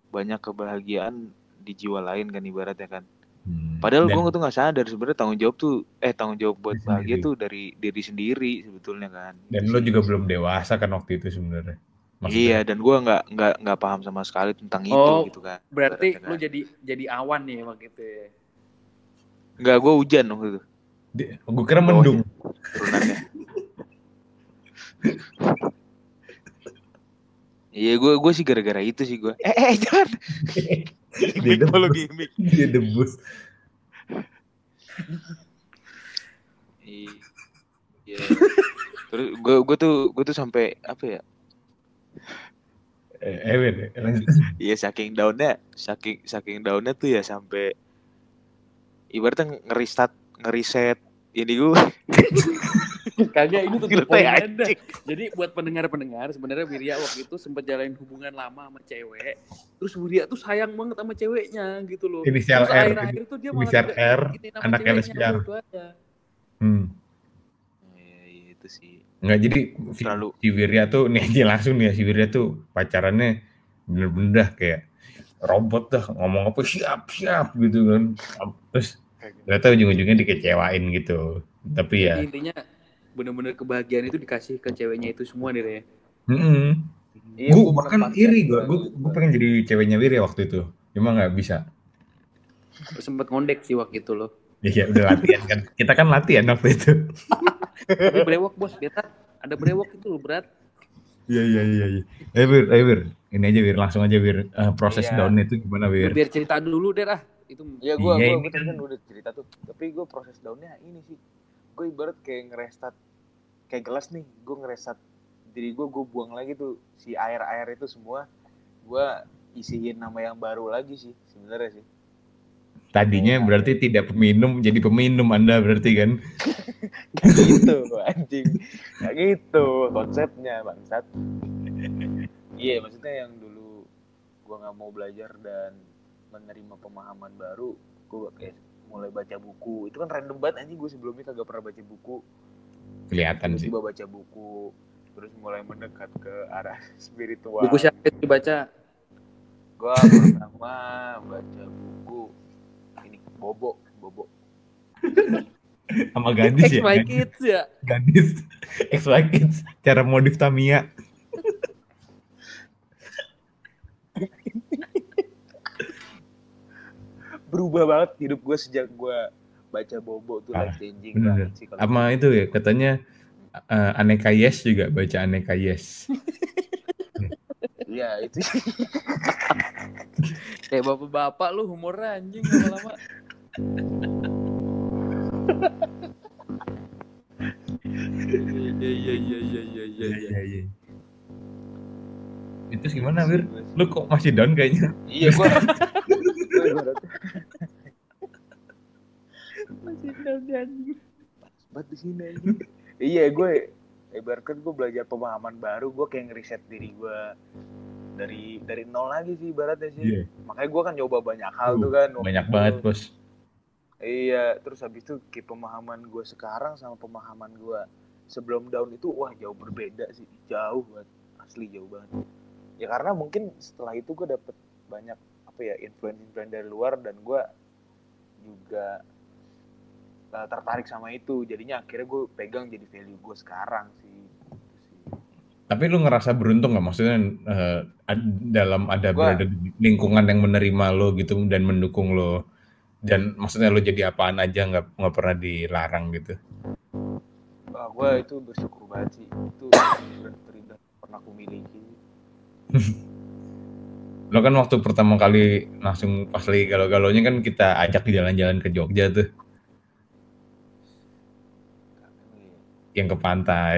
banyak kebahagiaan di jiwa lain kan ibaratnya kan. Hmm. Padahal Dan- gue tuh nggak sadar sebenarnya tanggung jawab tuh eh tanggung jawab buat bahagia sendiri. tuh dari diri sendiri sebetulnya kan. Dan lo juga belum dewasa kan waktu itu sebenarnya. Iya dan gue nggak nggak nggak paham sama sekali tentang itu Oh, gitu kan. berarti lu kan. jadi jadi awan nih waktu itu ya. nggak gue hujan waktu itu Gue kira mendung. turunannya. Iya gue gue sih gara-gara itu sih gue. Eh eh jangan. Dia debus. gimik. Dia debus. Iya. Terus gue gue tuh gue tuh sampai apa ya? Eh, eh, lanjut. Iya saking downnya, saking saking downnya tuh ya sampai ibaratnya ngereset ngeriset ini gue Kagak ini tuh ada. Jadi buat pendengar-pendengar sebenarnya Wirya waktu itu sempat jalanin hubungan lama sama cewek. Terus Wirya tuh sayang banget sama ceweknya gitu loh. Inisial Terus R, akhir-akhir tuh dia inisial R, ini nama anaknya ceweknya, lesbian. udah itu aja. Hmm. Iya, iya, itu sih. Enggak jadi si, Terlalu- si Wirya tuh nih aja langsung nih ya si Wirya tuh pacarannya bener-bener dah kayak robot dah ngomong apa siap siap gitu kan terus ternyata ujung-ujungnya dikecewain gitu. Tapi ya. Jadi intinya bener-bener kebahagiaan itu dikasih ke ceweknya itu semua nih ya. mm Iya, gue gua bahkan iri gue gue gitu. pengen jadi ceweknya Wirya waktu itu. Cuma nggak bisa. Sempet ngondek sih waktu itu loh. ya, ya udah latihan kan. Kita kan latihan waktu itu. Tapi brewok bos, beta ada brewok itu loh, berat. iya iya iya iya. Ayo Wir ayo Wir. Ini aja Wir. Langsung aja Wir. Eh, proses Iya. downnya itu gimana Wir? Biar cerita dulu deh ah. Itu Iya gue Iya, gue gue tadi kan udah cerita tuh. Tapi gue proses downnya ini sih. Gue ibarat kayak ngerestat kayak gelas nih. Gue ngerestat diri gue gue buang lagi tuh si air air itu semua. Gue isiin nama yang baru lagi sih sebenarnya sih. tadinya Iya. berarti tidak peminum jadi peminum anda berarti kan Gak gitu anjing. Gak gitu konsepnya bangsat. Iya maksudnya yang dulu gue nggak mau belajar dan menerima pemahaman baru. Gue kayak mulai baca buku. Itu kan random banget anjing gue sebelumnya kagak pernah baca buku. kelihatan sih tiba-tiba baca buku terus mulai mendekat ke arah spiritual buku siapa yang dibaca? gua pertama baca buku ini bobo bobo sama gadis ya my gadis, kids ya. gadis ex my kids cara modif Tamiya berubah banget hidup gue sejak gue baca bobo tuh Ah, life changing bener. banget sih sama itu ya katanya eh, aneka yes juga baca aneka yes iya itu Kayak bapak-bapak lu humor anjing lama-lama. Iya iya iya iya iya iya. iya. iya itu gimana Wir lu kok masih down kayaknya iya gue Masih banget di sini iya gue ibaratkan gue belajar pemahaman baru gue kayak ngeriset diri gue dari dari nol lagi sih ibaratnya sih. Iya. makanya gue kan nyoba banyak hal Uh, tuh kan banyak itu. banget bos. Iya terus habis itu kayak pemahaman gue sekarang sama pemahaman gue sebelum down itu wah jauh berbeda sih. Jauh banget asli jauh banget. Ya karena mungkin setelah itu gue dapet banyak apa ya influence influence dari luar dan gue juga uh, tertarik sama itu. Jadinya akhirnya gue pegang jadi value gue sekarang sih. Tapi lu ngerasa beruntung nggak? Maksudnya ad- dalam ada Gua- berada di lingkungan yang menerima lo gitu dan mendukung lo. Dan maksudnya lo jadi apaan aja nggak nggak pernah dilarang gitu? Wah, gue itu bersyukur banget sih. Itu terindah pernah aku miliki lo kan waktu pertama kali langsung pas lagi galau-galaunya kan kita ajak jalan-jalan ke Jogja tuh. Yang ke pantai.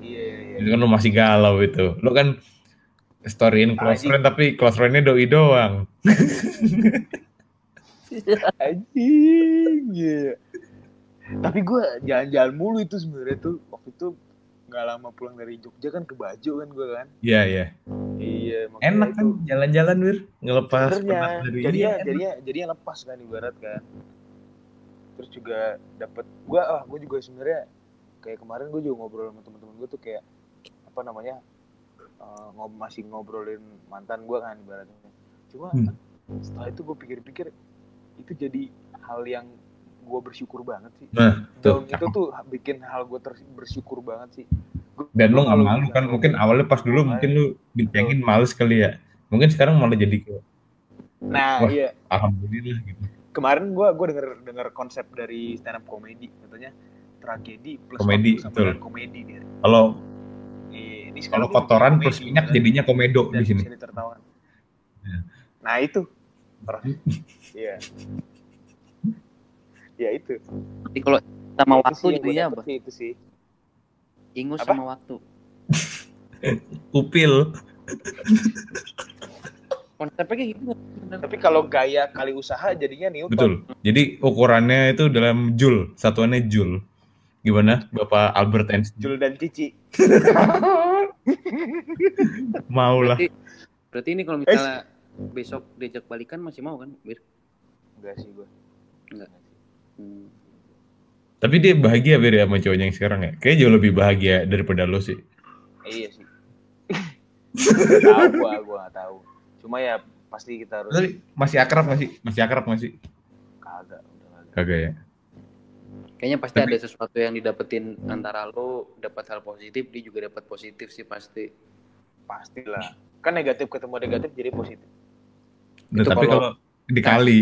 Iya iya iya. Itu kan lo masih galau itu. Lo kan storyin close friend tapi close friendnya doi doang. Anjing iya. Tapi gue jalan-jalan mulu itu sebenarnya tuh waktu itu nggak lama pulang dari Jogja kan ke Bajo kan gue kan. Iya iya. Iya enak kan itu jalan-jalan wir? Ngelepas sebenarnya penat dari jadinya iya, enak. jadinya jadinya lepas kan ibarat kan. Terus juga dapet gue ah gue juga sebenarnya kayak kemarin gue juga ngobrol sama temen-temen gue tuh kayak apa namanya eh, ngob masih ngobrolin mantan gue kan ibaratnya. Cuma Hmm. setelah itu gue pikir-pikir itu jadi hal yang gue bersyukur banget sih. Nah tuh. Down itu tuh bikin hal gue bersyukur banget sih. Gua- dan lo nggak malu kan? mungkin awalnya pas dulu Makanya. mungkin lu dicengin males kali ya. Mungkin sekarang malah jadi kayak nah Wah. iya. alhamdulillah gitu. Kemarin gue gue denger denger konsep dari stand up comedy. Katanya tragedi plus Komedi, betul. komedi dia. Kalau Iya, ini kalau kotoran komedi, plus minyak kan? jadinya komedo di sini. bisa ditertawakan. Ya. nah itu. Iya ya itu Jadi kalau sama Ya, itu waktu sih gua jadinya dapet apa? sih, itu sih Ingus Apa? sama waktu. upil Konsepnya kayak gitu. tapi kalau gaya kali usaha jadinya Newton betul jadi ukurannya itu dalam joule satuannya joule Gimana Bapak Albert Einstein? Jul dan Cici. Mau lah. Berarti, berarti ini kalau misalnya besok diajak balikan masih mau kan, Bir? Enggak sih gue. Enggak. Hmm. Tapi dia bahagia Bir ya sama cowoknya yang sekarang ya. Kayaknya jauh lebih bahagia daripada lo sih. Iya sih. Tahu gua, gua gak tahu. Cuma ya pasti kita harus Tapi masih akrab gak sih? Masih akrab gak sih? kagak, udah kagak. Kagak ya. Kayaknya pasti Tapi- ada sesuatu yang didapetin antara lo dapat hal positif, dia juga dapat positif sih pasti. Pastilah. Kan negatif ketemu negatif jadi positif. Nah, Itu tapi kalau- kalau dikali,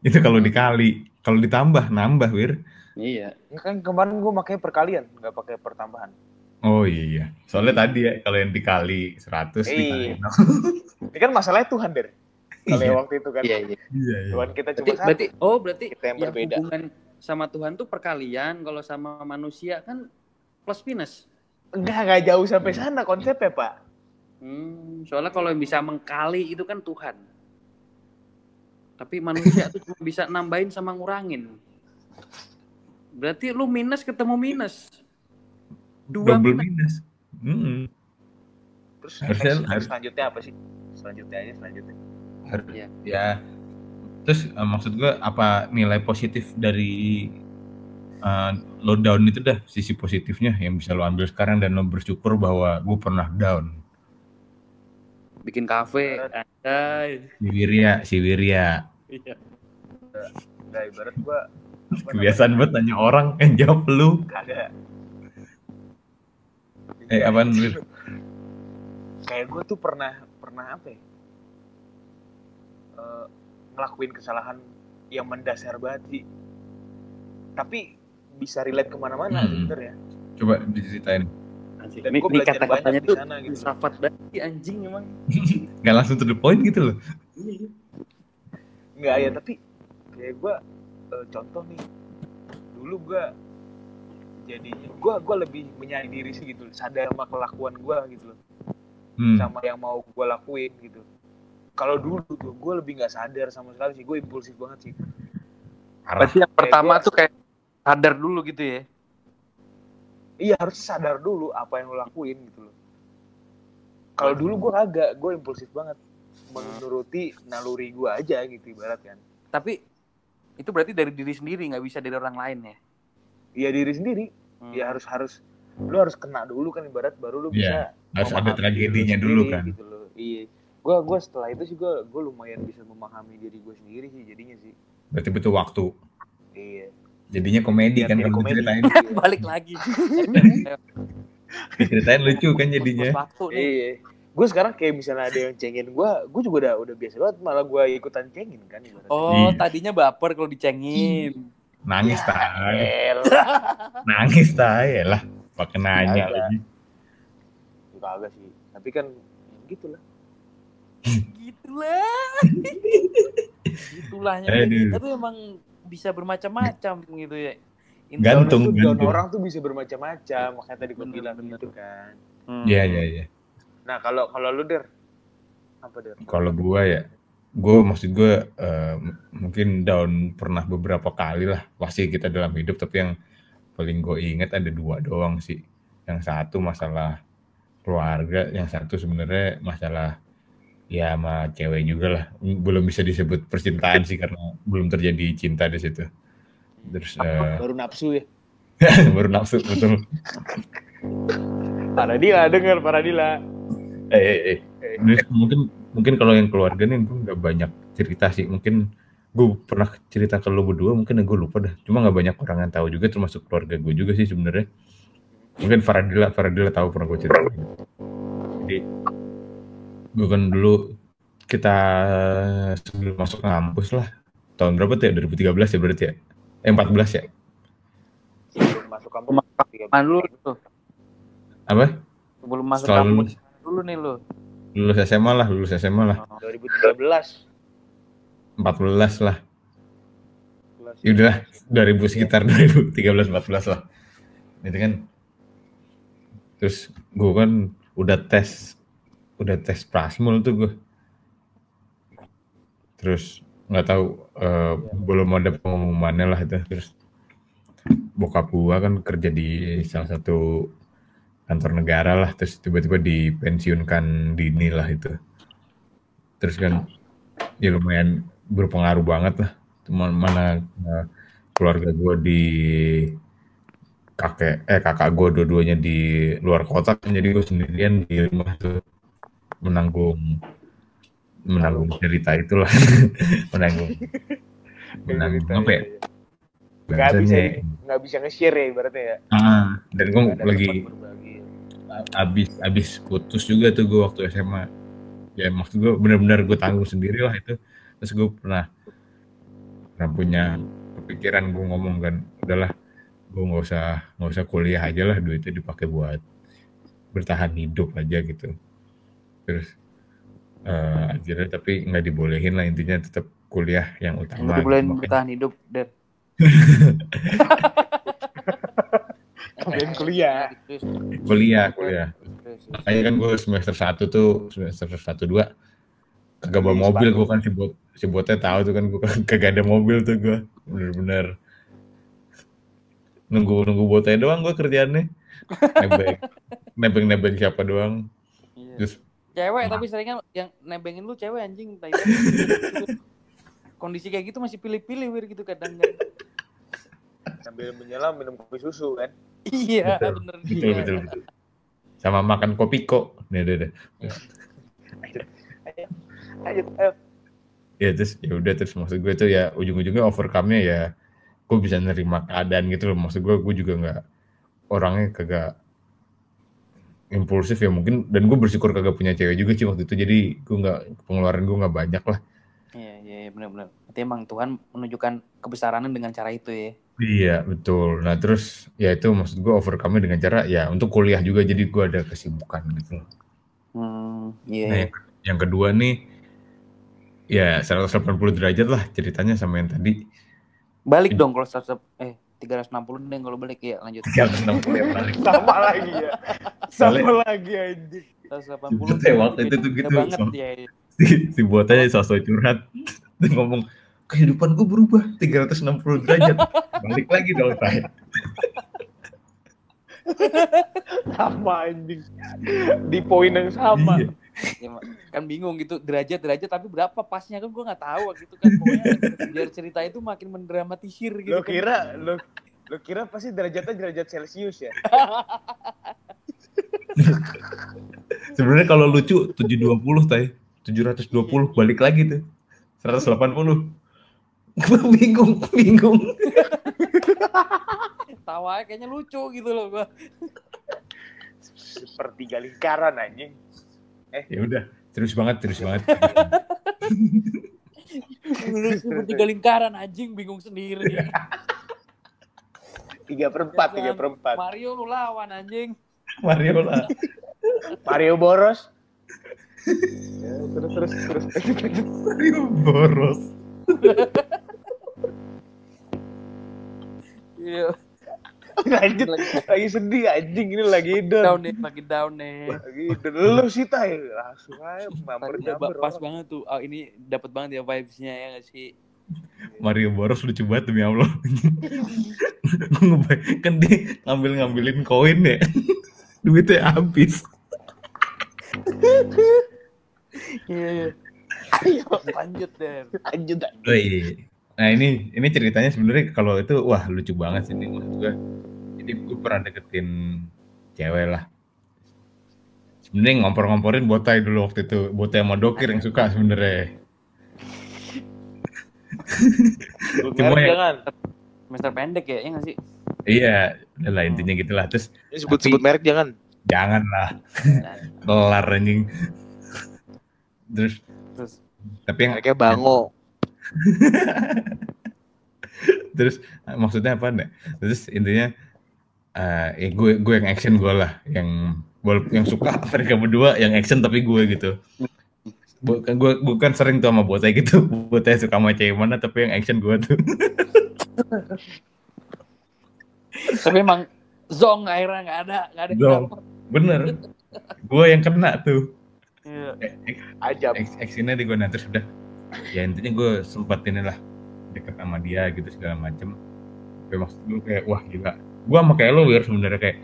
itu kalau dikali, kalau ditambah nambah Wir. Iya. Ini kan kemarin gua makanya perkalian, nggak pakai pertambahan. Oh iya. Soalnya tadi ya kalau yang dikali 100 Iya. dikali Ini kan masalahnya Tuhan, Der. Kalau Iya. yang waktu itu kan. Iya, iya. Iya, iya. Tuhan kita cuma Berarti, satu. berarti oh berarti Kita yang yang berbeda. hubungan sama Tuhan tuh perkalian, kalau sama manusia kan plus minus. Enggak, enggak jauh sampai sana konsepnya, Pak. Hmm, soalnya kalau yang bisa mengkali itu kan Tuhan. Tapi manusia tuh cuma bisa nambahin sama ngurangin. Berarti lu minus ketemu minus. Dua Double minus. minus. Mm-mm. Terus Harusnya- next- harus- selanjutnya apa sih? Selanjutnya aja selanjutnya. Har- Iya. Ya. Terus eh, maksud gua apa nilai positif dari eh, lo down itu dah sisi positifnya yang bisa lo ambil sekarang dan lo bersyukur bahwa gue pernah down. Bikin kafe. Anjay. Si Wirya, si Wirya. Iya. Enggak ibarat gua Kebiasaan banget nanya orang yang jawab lu. Kagak. Eh, apaan, Wir? Kayak gue tuh pernah pernah apa ya? Eh, ngelakuin kesalahan yang mendasar banget sih. Tapi bisa relate ke mana-mana Hmm. sebenarnya. Coba diceritain. Anjing. Dan belajar kata-katanya banyak di tuh sana gitu. banget sih, anjing emang. Gak langsung to the point gitu loh. Enggak ya, tapi kayak gue contoh nih. Dulu gue jadinya gue gua lebih menyayangi diri sih gitu, sadar sama kelakuan gue gitu loh. Hmm. sama yang mau gue lakuin gitu. Kalau dulu tuh gue lebih nggak sadar sama sekali sih, gue impulsif banget sih. Parah. Berarti yang Kayak pertama gua- tuh kayak sadar dulu gitu ya. Iya harus sadar dulu apa yang lo lakuin gitu loh. Kalau dulu gue kagak, gue impulsif banget menuruti naluri gue aja gitu ibarat kan. Tapi itu berarti dari diri sendiri nggak bisa dari orang lain ya. Iya diri sendiri, Hmm. ya harus harus lu harus kena dulu kan ibarat baru lu Iya, bisa harus ada tragedinya diri dulu sendiri kan. Gitu loh. Iya. Gue gua setelah itu sih gue gue lumayan bisa memahami diri gue sendiri sih jadinya sih. Berarti butuh waktu. Iya. Jadinya komedi Biar kan kalau komedi. diceritain. Balik lagi. Diceritain lucu kan jadinya. Iya. Gue sekarang kayak misalnya ada yang cengin gue, gue juga udah udah biasa banget malah gue ikutan cengin kan. Oh, Iya. tadinya baper kalau dicengin. Nangis Ya, tay. Nangis tay lah. Pakai nanya lagi. Ya, kagak sih. Tapi kan ya gitu lah. Gitulah. Gitulahnya Aduh. tuh emang bisa bermacam-macam gitu ya. Gantung, down gantung. orang tuh bisa bermacam-macam. Makanya tadi gue bilang gitu kan. Hmm. Iya, iya, iya. Nah kalau kalau lu der apa der? Kalau gua ya, gua maksud gua eh, m- mungkin down pernah beberapa kali lah pasti kita dalam hidup tapi yang paling gue inget ada dua doang sih. Yang satu masalah keluarga, yang satu sebenarnya masalah ya sama cewek juga lah. Belum bisa disebut percintaan sih karena belum terjadi cinta di situ. Terus eh, Baru nafsu ya. baru nafsu betul. Paradila denger Paradila. Eh, eh, eh. Terus mungkin mungkin kalau yang keluarga nih gue nggak banyak cerita sih. Mungkin gue pernah cerita ke lo berdua, mungkin gue lupa dah. Cuma nggak banyak orang yang tahu juga, termasuk keluarga gue juga sih sebenarnya. Mungkin Faradila, Faradila tahu pernah gue cerita. Jadi gue kan dulu kita sebelum masuk kampus lah. Tahun berapa tuh ya? 2013 ya berarti ya? Eh 14 ya? Sebelum masuk kampus. dulu tuh? Apa? Sebelum masuk Setelah kampus lulus, dulu nih lu. lulus SMA lah, lulus SMA lah. 2013. 14 lah. Ya udah 2000 sekitar 2013 14 lah. Itu kan terus gue kan udah tes udah tes prasmul tuh gue. Terus nggak tahu eh, belum ada pengumumannya lah itu. Terus bokap gua kan kerja di salah satu kantor negara lah. Terus tiba-tiba dipensiunkan dini lah itu. Terus kan ya lumayan berpengaruh banget lah. Teman mana eh, keluarga gua di kakek eh kakak gua dua-duanya di luar kota kan. Jadi gue sendirian di rumah tuh menanggung menanggung cerita itulah. Menanggung. Menanggung apa ya? Nggak bisa, nggak bisa nge-share ya ibaratnya ya. ah dan gue lagi abis abis putus juga tuh gue waktu SMA ya maksud gue benar-benar gue tanggung sendiri lah itu. Terus gue pernah pernah punya kepikiran gue ngomong kan udahlah gue nggak usah nggak usah kuliah aja lah duitnya dipakai buat bertahan hidup aja gitu terus eh akhirnya tapi nggak dibolehin lah intinya tetap kuliah yang utama Lu dibolehin gitu. Makanya- bertahan hidup Kalian kuliah. Kuliah. Kuliah Kayak kan gue semester 1 tuh semester 1 2 kagak bawa Beli mobil gue kan si bot si botnya tahu tuh kan gue kagak ada mobil tuh gue bener-bener. Nunggu nunggu botnya doang gue kerjaannya. Nebeng nebeng nebeng siapa doang. Iya. terus Cewek tapi seringnya yang nebengin lu cewek anjing tai. Kondisi kayak gitu masih pilih-pilih wir gitu kadang kan. Sambil menyelam minum kopi susu kan. Iya, Betul, bener betul betul betul. Sama makan kopi kok. Nih deh deh Ayo, ayo. ya terus ya udah terus. Maksud gue tuh ya ujung-ujungnya overcome-nya ya gue bisa nerima keadaan gitu loh. Maksud gue gue juga nggak orangnya kagak impulsif ya mungkin dan gue bersyukur kagak punya cewek juga sih waktu itu jadi gue nggak pengeluaran gue nggak banyak lah Iya, iya, iya, benar-benar. Berarti emang Tuhan menunjukkan kebesarannya dengan cara itu ya. iya betul nah terus ya itu maksud gue overcome dengan cara ya untuk kuliah juga jadi gue ada kesibukan gitu. Hmm, iya. Nah, yang, yang kedua nih ya 180 derajat lah ceritanya sama yang tadi Balik dong kalau 100 eh 360 deh kalau balik ya lanjut. 360 yang balik Sama lagi ya. Sama lagi anjing. 180. Betul, waktu itu tuh gitu, banget so- ya. si, si botnya sosok curhat dia ngomong kehidupan gue berubah 360 derajat balik lagi dong saya Sama anjing. Di poin yang sama. Iya. Ya, kan bingung gitu derajat derajat tapi berapa pasnya? Kan gue nggak tahu gitu kan. Pokoknya biar cerita itu makin mendramatisir gitu Lo kan. kira lo lo kira pasti derajatnya derajat Celcius ya? sebenarnya kalau lucu 720 tay 720 balik lagi tuh. 180 gue bingung bingung. Tawa kayaknya lucu gitu loh gua. Sepertiga lingkaran anjing. Ya udah terus banget terus banget. Seperti lingkaran anjing bingung sendiri. Tiga perempat, tiga perempat. Mario lu lawan anjing. Mario lah. Mario Boros. Ya, terus terus terus. Mario boros. Iya Lanjut lagi. lagi sedih anjing ini lagi down down. nih lagi down nih. Lagi down. Lu sih tay langsung aja mampir Tadi nyamper. pas banget tuh. Oh, ini dapat banget ya vibes-nya ya nggak sih? Mario boros lucu banget demi Allah. Kan dia ngambil ngambilin koin ya. Duitnya habis. Iya iya. Ayo lanjut deh lanjut anjing. Nah ini ini ceritanya sebenarnya kalau itu wah lucu banget sih ini maksud gue. Jadi gue pernah deketin cewek lah. Sebenarnya ngompor-ngomporin botai dulu waktu itu. Botai sama dokir yang suka sebenarnya. Cuma ya- jangan. semester pendek ya ya nggak sih Iya, udah lah intinya gitulah. Terus sebut-sebut merek jangan. jangan lah. Kelar anjing. Terus terus tapi yang Mereknya Bango. terus eh, maksudnya apa nih? Terus intinya eh ya gue gue yang action gue lah, yang yang suka mereka berdua yang action tapi gue gitu. Bukan gue bukan sering tuh sama bocah gitu, bocah suka sama cewek mana tapi yang action gue tuh. tapi emang zong akhirnya nggak ada nggak ada Zong. dapet. Bener, gue yang kena tuh. Iya. Ajab. Ex- Actionnya di gue nah terus udah. Ya intinya gue sempat inilah deket sama dia gitu segala macem. kayak maksud gue kayak wah gila gue sama kayak lo wir sebenarnya kayak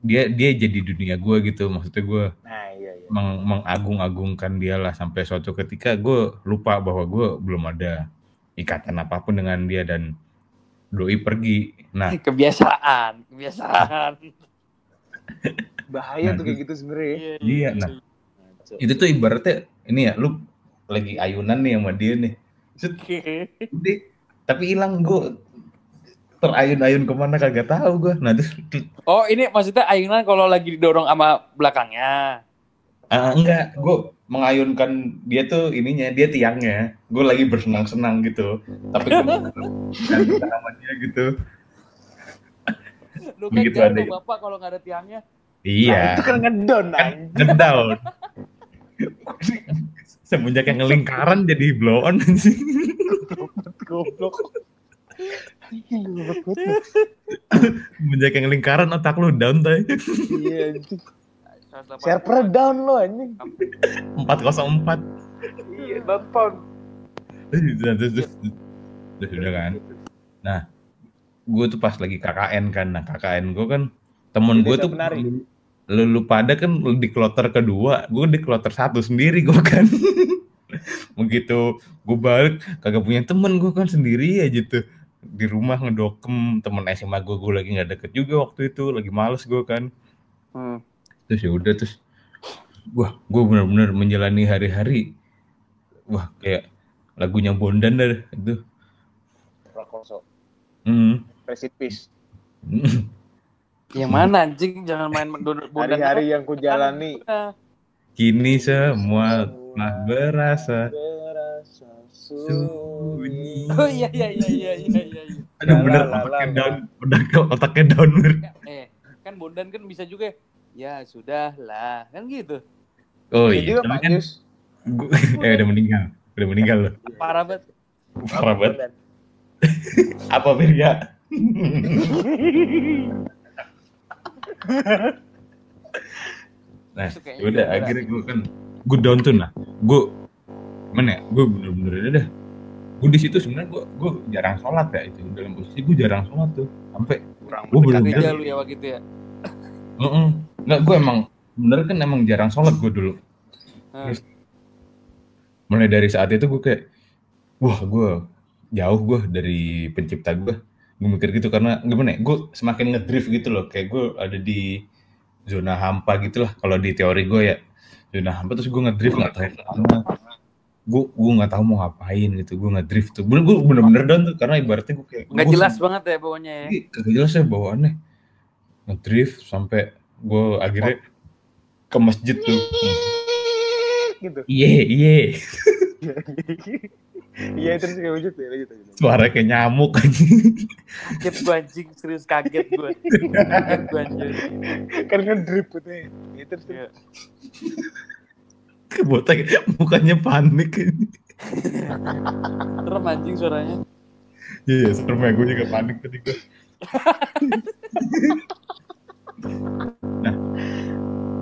dia dia jadi dunia gue gitu maksudnya gue Nah, iya iya. meng, mengagung-agungkan dia lah sampai suatu ketika gue lupa bahwa gue belum ada ikatan apa pun dengan dia dan doi pergi nah Kebiasaan, kebiasaan. Bahaya Nah, tuh kayak gitu sebenarnya. ya. Iya, nah. Ngaco. itu tuh ibaratnya ini ya lu lagi ayunan nih sama dia nih. Set, udah, tapi hilang gue terayun-ayun ke mana kagak tahu gue nah terus Oh, ini maksudnya ayunan kalau lagi didorong sama belakangnya. ah, enggak. Gue mengayunkan dia tuh ininya dia tiangnya. Gue lagi bersenang-senang gitu. Tapi gue sama dia gitu. Lu kan Begitu ada- bapak kalau nggak ada tiangnya. Nah, iya itu kan ngedon kan ngedown semenjak yang ngelingkaran jadi blow on sih Goblok. Anjing, goblok banget. semenjak yang lingkaran otak lu down tay Iya anjing. 180. Server down lo anjing. 404 Iya, nonton. terus udah kan nah gue tuh pas lagi KKN kan nah KKN gue kan temen gue tuh penari. Lu, lu pada kan di kloter kedua gue di kloter satu sendiri gue kan begitu gue balik kagak punya temen gue kan sendiri aja tuh di rumah ngedokem temen SMA gue gue lagi nggak deket juga waktu itu lagi males gue kan Hmm. terus ya udah terus wah gue benar-benar menjalani hari-hari wah kayak lagunya Bondan dah itu Prakoso. Hmm. Rest in peace. Yang mana anjing? Jangan main. Hari-hari yang ku jalani. kini semua telah berasa Berasa sunyi. Oh iya iya iya iya iya iya. iya. aduh bener otaknya down otaknya, otaknya down Mir. Eh, kan bondan kan bisa juga ya sudah lah kan gitu. oh Ya iya juga tapi kan gua, eh udah meninggal udah meninggal loh Parah banget. parah banget apa ya nah kayaknya udah akhirnya gue kan gue down tuh nah gue mana ya gue bener-bener ya dah gue di situ sebenarnya gue gue jarang sholat ya itu dalam posisi gue jarang sholat tuh sampai Kurang Gua belum. Gereja lu ya waktu itu ya. Heeh. nggak gue emang bener kan emang jarang sholat gue dulu Hah. Terus mulai dari saat itu gue kayak wah gue jauh gue dari pencipta gue gue mikir gitu karena gimana ya gue semakin ngedrift gitu loh kayak gue ada di zona hampa gitu lah kalau di teori gue ya zona hampa terus gue ngedrift nggak tahu ke mana gue gue nggak tahu mau ngapain gitu gue ngedrift tuh bener gue bener-bener down tuh karena ibaratnya gue kayak Nggak jelas banget ya pokoknya ya. Iya, kagak jelas ya bawaannya. Ngedrift sampai gue akhirnya ke masjid tuh. gitu. Iya, iya. Iya terus kayak wujud ya lanjut lanjut. Suara kayak nyamuk aja. Kaget gua anjing, serius kaget gua. Kaget gua anjing. Kan kan drip putih. Iya terus. Iya. Kebotak mukanya panik. Serem anjing suaranya. Iya, iya, serem ya gue juga panik tadi gue. nah,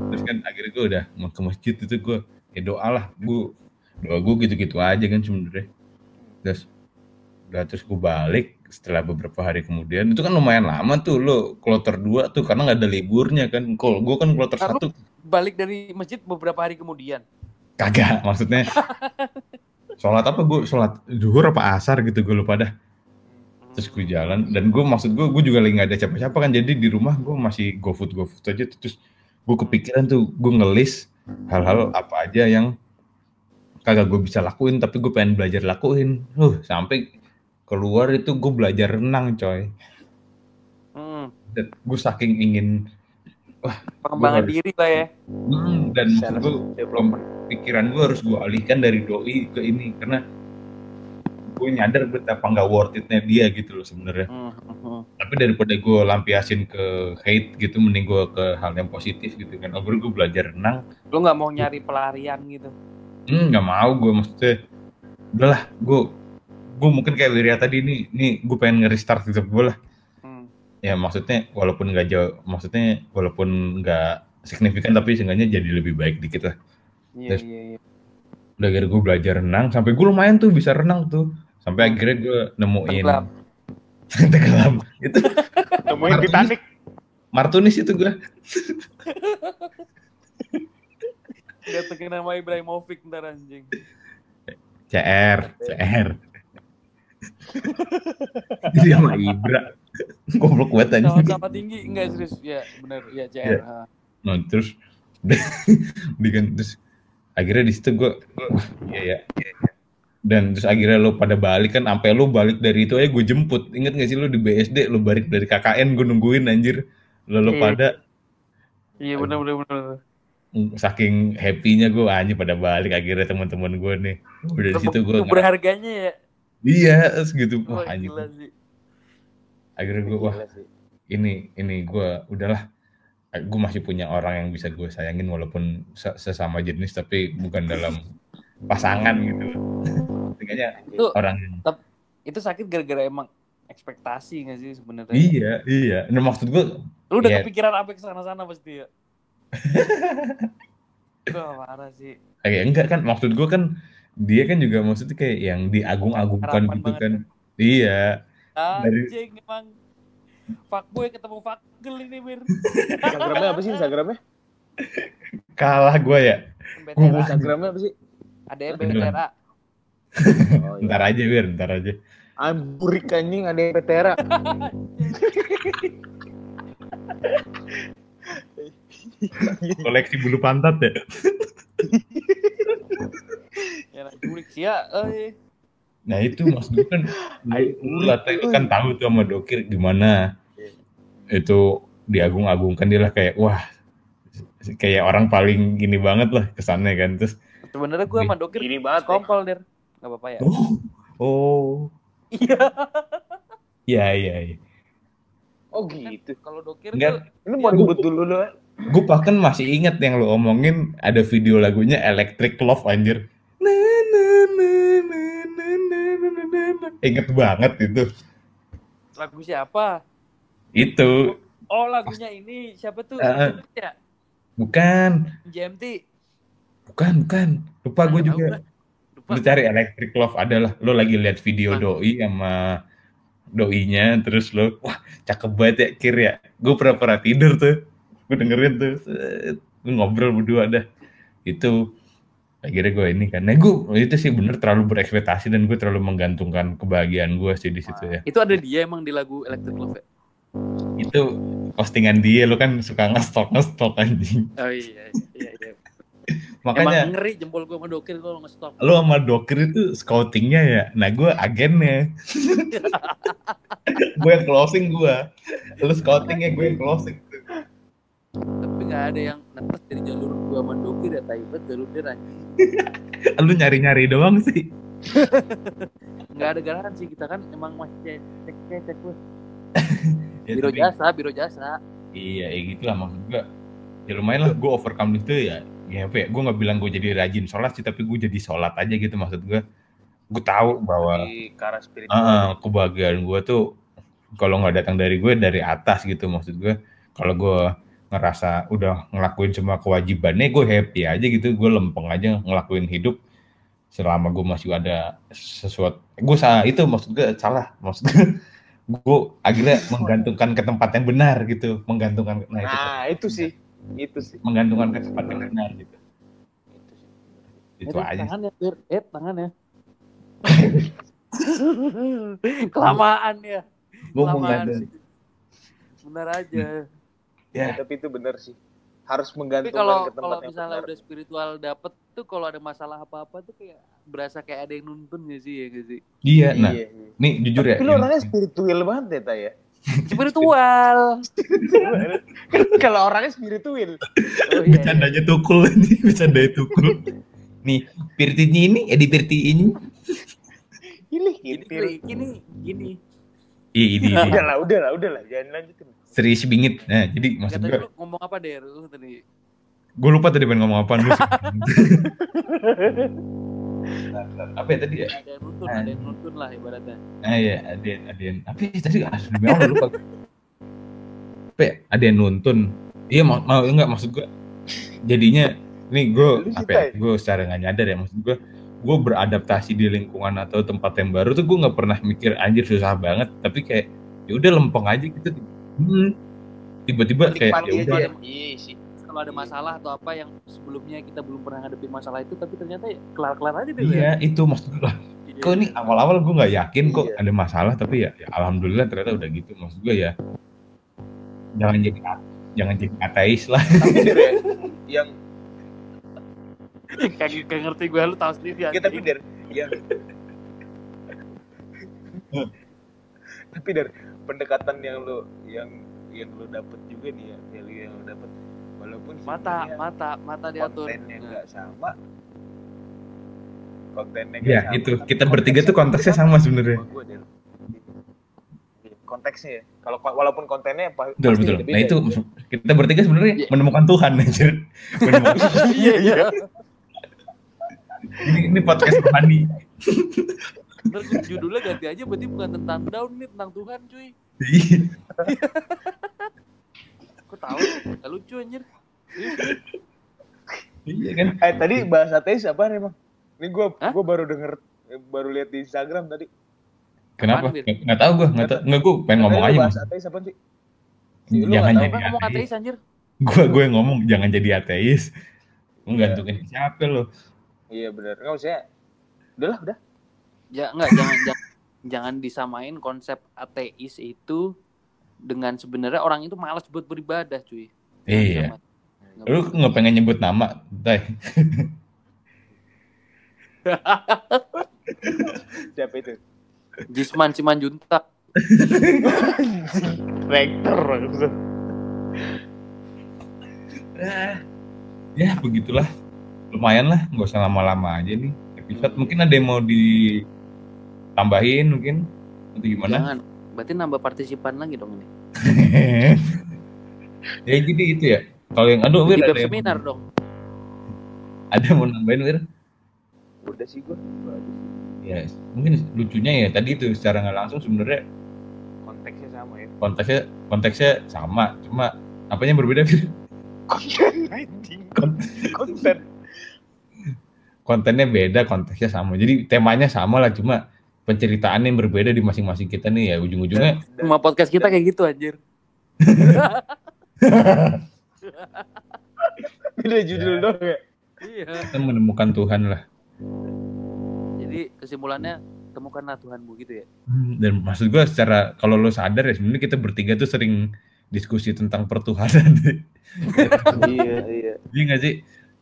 terus kan akhirnya gue udah mau ke masjid itu gue ya doa lah gue doa gue gitu-gitu aja kan sebenarnya. Terus udah terus gue balik setelah beberapa hari kemudian. Itu kan lumayan lama tuh lo kloter dua tuh karena nggak ada liburnya kan. Kalau gue kan kloter Lalu- satu. Balik dari masjid beberapa hari kemudian. kagak maksudnya. Sholat apa gue sholat zuhur apa asar gitu gue lupa dah. Terus gue jalan dan gue maksud gue gue juga lagi nggak ada siapa-siapa kan. Jadi di rumah gue masih go food go food aja. Terus gue kepikiran tuh gue ngelis hal-hal apa aja yang kagak gue bisa lakuin tapi gue pengen belajar lakuin uh sampai keluar itu gue belajar renang coy Hmm. dan gue saking ingin Pengembangan harus- diri lah ya. hmm, dan maksud gue pikiran gue harus gue alihkan dari doi ke ini karena gue nyadar betapa nggak worth itnya dia gitu loh sebenarnya Hmm, hmm, hmm. tapi daripada gue lampiasin ke hate gitu mending gue ke hal yang positif gitu kan oh gue belajar renang Lu nggak mau nyari pelarian gitu. Hmm nggak mau gue maksudnya udahlah gue gue mungkin kayak Wirya tadi nih nih gue pengen nge-restart hidup gue lah Hmm. ya maksudnya walaupun nggak jauh maksudnya walaupun nggak signifikan tapi seenggaknya jadi lebih baik dikit lah Iya Terus- iya iya. udah akhirnya gue belajar renang sampai gue lumayan tuh bisa renang tuh sampai Hmm. akhirnya gue nemuin Tenggelam. tenggelam itu Martinez. Titanic. Martunis itu gue Terkena nama Ibrahimovic ntar anjing. CR CR jadi sama Ibra goblok banget aja Sama-sama tinggi enggak serius. Ya benar ya CR. Iya. Ah. nah, terus di kan terus akhirnya di situ gue iya ya dan terus akhirnya lo pada balik kan sampai lo balik dari itu aja gue jemput inget gak sih lo di BSD lo balik dari KKN gue nungguin anjir lo lo Iya. pada Iya benar benar benar. Saking happy-nya gue anjir pada balik akhirnya teman-teman gue nih udah di situ gue berharganya ya. iya terus gitu Wah, wah anjir akhirnya gue wah ini ini gue udahlah gue masih punya orang yang bisa gue sayangin walaupun se- sesama jenis tapi bukan dalam pasangan gitu kayaknya Itu orang itu sakit gara-gara emang ekspektasi gak sih sebenarnya? iya iya nah maksud gue Lu udah Iya. kepikiran apa ke sana-sana pasti ya? Parah sih. kayak enggak kan maksud gue kan dia kan juga maksudnya kayak yang diagung-agungkan gitu banget kan iya Dari- Anjing emang fuckboy ketemu fuckgirl ini Mir. Instagramnya apa sih Instagramnya? kalah gue ya BTRA. Instagramnya apa sih? Ada yang BTRA. Oh, iya. ntar aja bir ntar aja Amburik anjing ada yang petera. koleksi bulu pantat ya Ya nak culik sih ya. Eh. nah itu maksud gue kan lu Lata itu kan tahu tuh sama Dokir gimana itu diagung-agungkan dia lah kayak wah kayak orang paling gini banget lah kesannya kan terus Sebenarnya gue sama Dokir Ini banget. ya. kompol der. Gak apa-apa ya. oh oh Iya. iya iya iya Oh gitu. Kalau Dokir enggak tuh Ini mau ribut dulu loh. Gue bahkan masih ingat yang lo omongin ada video lagunya Electric Love anjir na, na, na, na, na, na, na, na, na, na. inget banget itu lagu siapa? itu Oh lagunya ini siapa tuh? Ya, bukan JMT. bukan bukan lupa gue juga. Lupa. lu cari Electric Love adalah lo lagi lihat video doi sama doinya terus lo wah cakep banget ya kir ya gue pura-pura tidur tuh gue dengerin tuh. Gue ngobrol berdua dah. Itu akhirnya gue ini kan. Nah gue itu sih bener terlalu berekspektasi dan gue terlalu menggantungkan kebahagiaan gue sih di situ ya. Itu ada dia emang di lagu Electric Love ya? itu postingan dia lo kan suka ngestok ngestok anjing. Oh iya, iya, iya. makanya Emang ngeri jempol gue sama Dokir kalau nge-stop. lo sama dokter itu scoutingnya ya. Nah gue agennya. Gue yang closing gue lo scoutingnya gue yang closing Tapi gak ada yang netes dari jalur gue sama Dokir ya, taibet jalur dia anjing. lu nyari nyari doang sih Gak ada garansi kita kan emang masih cek cek cek terus. Ya, Biro tapi- jasa, biro jasa. iya ya gitu lah maksud gue ya lumayan lah gue overcome itu ya ya apa ya gue nggak bilang gue jadi rajin sholat sih tapi gue jadi sholat aja gitu maksud gue gue tahu bahwa spiritual. ah, kebahagiaan gue tuh kalau nggak datang dari gue dari atas gitu maksud gue kalau gue ngerasa udah ngelakuin semua kewajibannya gue happy aja gitu gue lempeng aja ngelakuin hidup selama gue masih ada sesuatu gue salah itu maksud gue salah maksud gue gue akhirnya menggantungkan ke tempat yang benar gitu menggantungkan nah itu Nah, itu sih. Itu sih. menggantungkan ke tempat yang benar gitu itu Eh, aja Tangan ya. Eh, tangan ya. Kelamaan ya. gue Kelamaan. Benar aja. Ya Tapi itu bener sih. Harus Tapi menggantungkan kalau ke tempat kalau yang misalnya benar. udah spiritual dapet tuh kalau ada masalah apa-apa tuh kayak berasa kayak ada yang nuntun gak sih ya gak sih? iya nah Iya, iya. nih jujur ya Tapi lu orangnya spiritual banget ya, Ta, ya. Spiritual. Kalau orangnya spiritual. Oh, iya, iya. Bercandanya tukul ini, bercandanya tukul. Nih, pirtinya ini, eh di pirti ini. Ini Gini, kintil. gini, gini. Iya, ini, ini. Udah lah, udah lah, udah lah. Jangan lanjutin. Serius bingit. Nah, jadi maksud gue, lu ngomong apa deh lu tadi? gue lupa tadi pengen ngomong apaan. Gue apa ya tadi ya? Ada yang nuntun, ada yang nuntun lah ibaratnya. Ah iya, ada yang, ada yang, apa ya tadi? Ah, demi Allah lupa. Apa ya? Ada yang nuntun. Iya, mau, mau enggak maksud gue. Jadinya, nih gue, Lu apa ya? Gue secara nggak nyadar ya, maksud gue, gue beradaptasi di lingkungan atau tempat yang baru tuh gue nggak pernah mikir anjir susah banget tapi kayak ya udah lempeng aja gitu hmm. tiba-tiba kayak ya udah ya. Iya sih. kalau ada masalah atau apa yang sebelumnya kita belum pernah ngadepin masalah itu tapi ternyata ya kelar-kelar aja deh iya itu maksud gue Iya. kok ini awal-awal gue nggak yakin kok Iya. ada masalah tapi ya, ya alhamdulillah ternyata udah gitu maksud gue ya jangan jadi jangan jadi ateis lah Tapi ya, yang kayak kayak ngerti gue lu tahu sendiri ya, tapi Der yang tapi dari pendekatan yang lu yang yang lu dapet juga nih ya value yang lu dapet. Walaupun mata mata mata diatur. kontennya Nah, nggak sama. Kontennya ya sama, itu. kita bertiga tuh konteksnya sama sebenarnya. Iya, konteksnya ya. Kalau walaupun kontennya betul pasti betul. nah itu ya. kita bertiga sebenarnya Iya. menemukan Tuhan anjir. Menemukan iya. Iya ini, ini podcast rohani Ntar judulnya ganti aja berarti bukan tentang down nih tentang Tuhan cuy. Iya. Kok tahu? Gak lucu anjir. Iya kan? Eh tadi bahas ateis apa emang ini gua Hah? gua baru denger baru lihat di Instagram tadi. Kenapa? Nggak nggak tahu gue nggak tahu. Nggak gue pengen ngomong aja lu mas bahas ateis apa sih jangan jadi Kan ngomong ateis. ateis anjir? Gue gue yang ngomong jangan jadi ateis. Lu gantungin siapa lo iya benar nggak maksudnya udahlah udah. Ya enggak jangan jangan, jangan disamain konsep ateis itu dengan sebenarnya orang itu malas buat beribadah cuy. Iya. Nggak lu nggak pengen nyebut nama Tay siapa itu? Jisman Simanjuntak. rektor ya begitulah lumayan lah nggak usah lama-lama aja nih episode. Mungkin ada yang mau ditambahin mungkin atau gimana? Jangan. Berarti nambah partisipan lagi dong ini. ya jadi itu ya. Kalau yang aduh Wir ada web yang, seminar dong. ada yang mau nambahin Wir? Udah sih gua. Ya mungkin lucunya ya tadi itu secara nggak langsung sebenarnya konteksnya sama ya. konteksnya konteksnya sama cuma apanya berbeda Wir? Konten konten kontennya beda konteksnya sama jadi temanya sama lah cuma penceritaan yang berbeda di masing-masing kita nih ya ujung-ujungnya Semua podcast kita kayak gitu anjir. beda judul Ya. doang ya Iya. kita menemukan Tuhan lah Jadi kesimpulannya temukanlah Tuhanmu gitu ya. Hmm, dan maksud gue secara kalau lo sadar ya sebenarnya kita bertiga tuh sering diskusi tentang pertuhanan iya iya iya nggak sih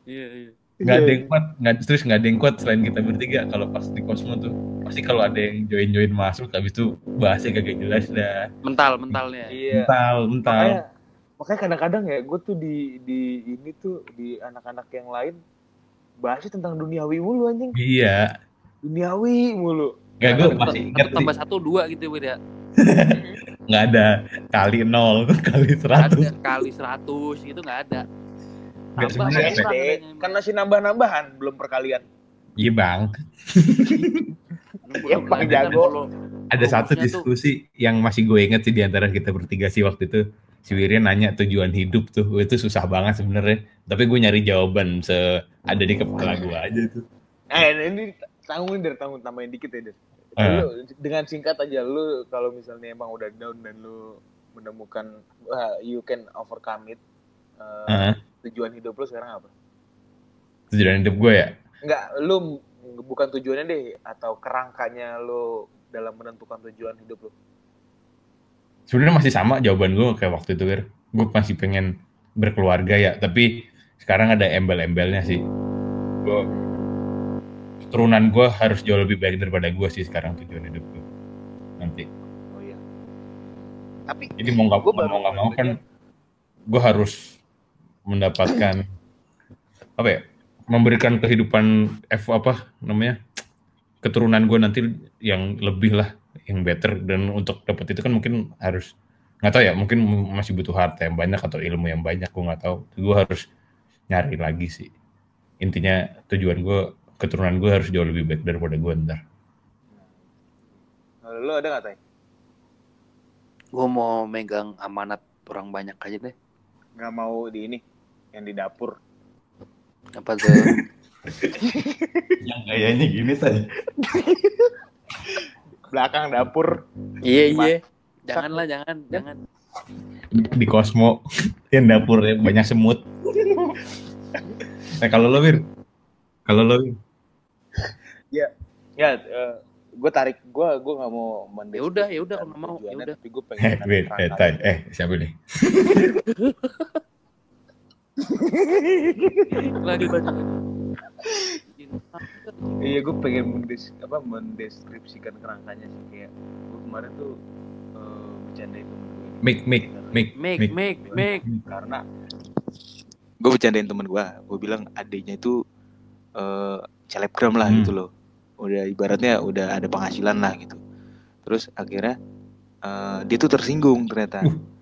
Iya, iya. Nggak ada yang kuat nggak terus nggak ada yang kuat selain kita bertiga. Kalau pas di kosmo tuh pasti kalau ada yang join join masuk habis itu bahasnya kagak jelas dah. Mental, mentalnya. iya. Mental mental. Makanya makanya kadang-kadang ya gue tuh di di ini tuh di anak-anak yang lain bahasnya tentang duniawi mulu anjing. Iya. Duniawi mulu. Nggak gue masih ngerti Tambah satu dua gitu ya. nggak ada. Kali nol kali seratus. Kali seratus gitu nggak ada. Kurang SD adanya. kan masih nambah-nambahan belum perkalian iya bang. Ya, Bang Jago. ada satu diskusi yang masih gue inget sih di antara kita bertiga sih waktu itu. Si Wirya nanya tujuan hidup tuh. Itu susah banget sebenarnya. Tapi gue nyari jawaban se ada di kepala gue aja tuh. Eh ini tanggung der tanggung tambahin dikit ya der Eh. lu dengan singkat aja lu kalau misalnya emang udah down dan lu menemukan wah, you can overcome it eh, Heeh. Tujuan hidup lu sekarang apa tujuan hidup gue ya Enggak, lu bukan tujuannya deh atau kerangkanya lu dalam menentukan tujuan hidup lu. sebenarnya masih sama jawaban gue kayak waktu itu Wir. gue masih pengen berkeluarga ya tapi sekarang ada embel-embelnya sih gue keturunan gue harus jauh lebih baik daripada gue sih sekarang tujuan hidup gue nanti Oh iya. Tapi jadi mau nggak mau nggak mau kan gue harus mendapatkan apa ya memberikan kehidupan F apa namanya keturunan gue nanti yang lebih lah yang better. Dan untuk dapat itu kan mungkin harus nggak tahu ya mungkin masih butuh harta yang banyak atau ilmu yang banyak gue nggak tahu. Gue harus nyari lagi sih. Intinya tujuan gue keturunan gue harus jauh lebih baik daripada gue ntar. Lu ada nggak tay? Gue mau megang amanat orang banyak aja deh. Nggak mau di ini yang di dapur. Apa tuh? yang kayaknya gini tadi Belakang dapur. iya iya. Jangan lah, jangan, jangan. di Cosmo yang dapurnya banyak semut. Nah kalau lo Wir, kalau lo Wir? Ya, gue tarik gue gue nggak mau Ya udah, ya udah kalau mau, ya udah. Tapi gue eh, pengen. Eh, tay, eh, siapa nih? Lagi baca. Iya, gue pengen mendes apa mendeskripsikan kerangkanya sih kayak gue kemarin tuh eh, bercandain temen gue. Mik, mik, mik, Make, make, make. Karena gue bercandain temen gue, gue bilang adiknya itu eh selebgram lah Hmm. gitu loh. Udah ibaratnya udah ada penghasilan lah gitu. Terus akhirnya eh, dia tuh tersinggung ternyata. Uh.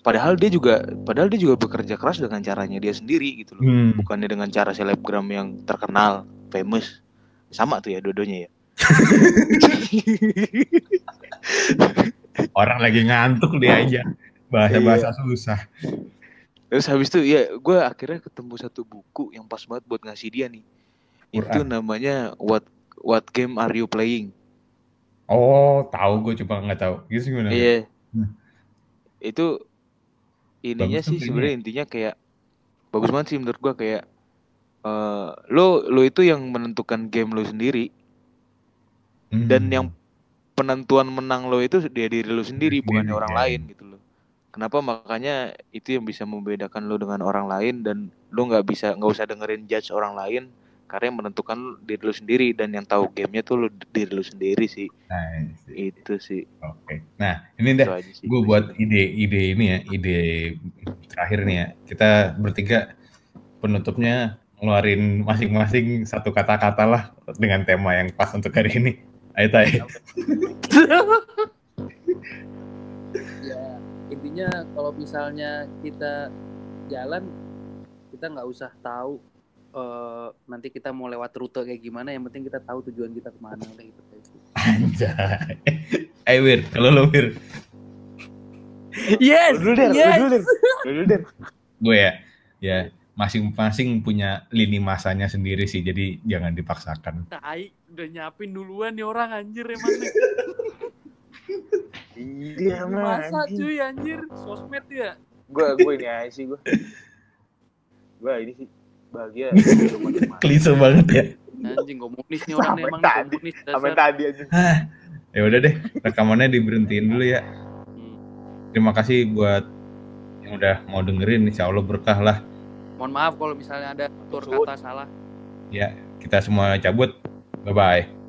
Padahal dia juga, padahal dia juga bekerja keras dengan caranya dia sendiri gitu loh. Hmm. bukannya dengan cara selebgram yang terkenal, famous. Sama tuh ya dodonya ya. Orang lagi ngantuk dia aja. Bahasa-bahasa susah. Terus habis itu ya gue akhirnya ketemu satu buku yang pas banget buat ngasih dia nih. Itu Quran. namanya What What Game Are You Playing? Oh, tahu gue cuma nggak tahu. Gitu gimana? Iya. Hmm. Itu ininya Bagus sih sebenarnya intinya kayak bagus banget sih menurut gua kayak eh lo lo itu yang menentukan game lo sendiri. Hmm. dan yang penentuan menang lo itu dia diri lo sendiri Sendiri, bukannya orang ya. lain gitu loh kenapa? Makanya itu yang bisa membedakan lo dengan orang lain dan lo nggak bisa nggak usah dengerin judge orang lain karena yang menentukan lo- diri lo sendiri dan yang tahu gamenya tuh lo diri lo sendiri sih Nice. itu sih Oke. Nah, ini deh gue buat ide-ide ini ya, ide terakhir nih ya. Kita bertiga penutupnya ngeluarin masing-masing satu kata-kata lah dengan tema yang pas untuk hari ini. Ayo tay. ya intinya kalau misalnya kita jalan kita nggak usah tahu eh, nanti kita mau lewat rute kayak gimana yang penting kita tahu tujuan kita ke mana udah gitu aja sih. Anjay. Ayo Wir, kalau lo Wir, yes Lu dulu deh, yes dulu deh, lu dulu deh. gue ya, ya masing-masing punya lini masanya sendiri sih, jadi jangan dipaksakan. tai udah nyiapin duluan nih orang anjir emang nih Iya masa cuy anjir sosmed ya Gue gue ini aja sih gue. Gue ini sih bahagia. Klise banget ya. anjing komunis nih orang emang tadi, komunis Sampai tadi aja. Ya udah deh, rekamannya diberhentiin dulu ya. Hmm. Terima kasih buat yang udah mau dengerin, insya Allah berkah lah. mohon maaf kalau misalnya ada tutur Suwun. kata salah Ya, kita semua cabut. Bye-bye.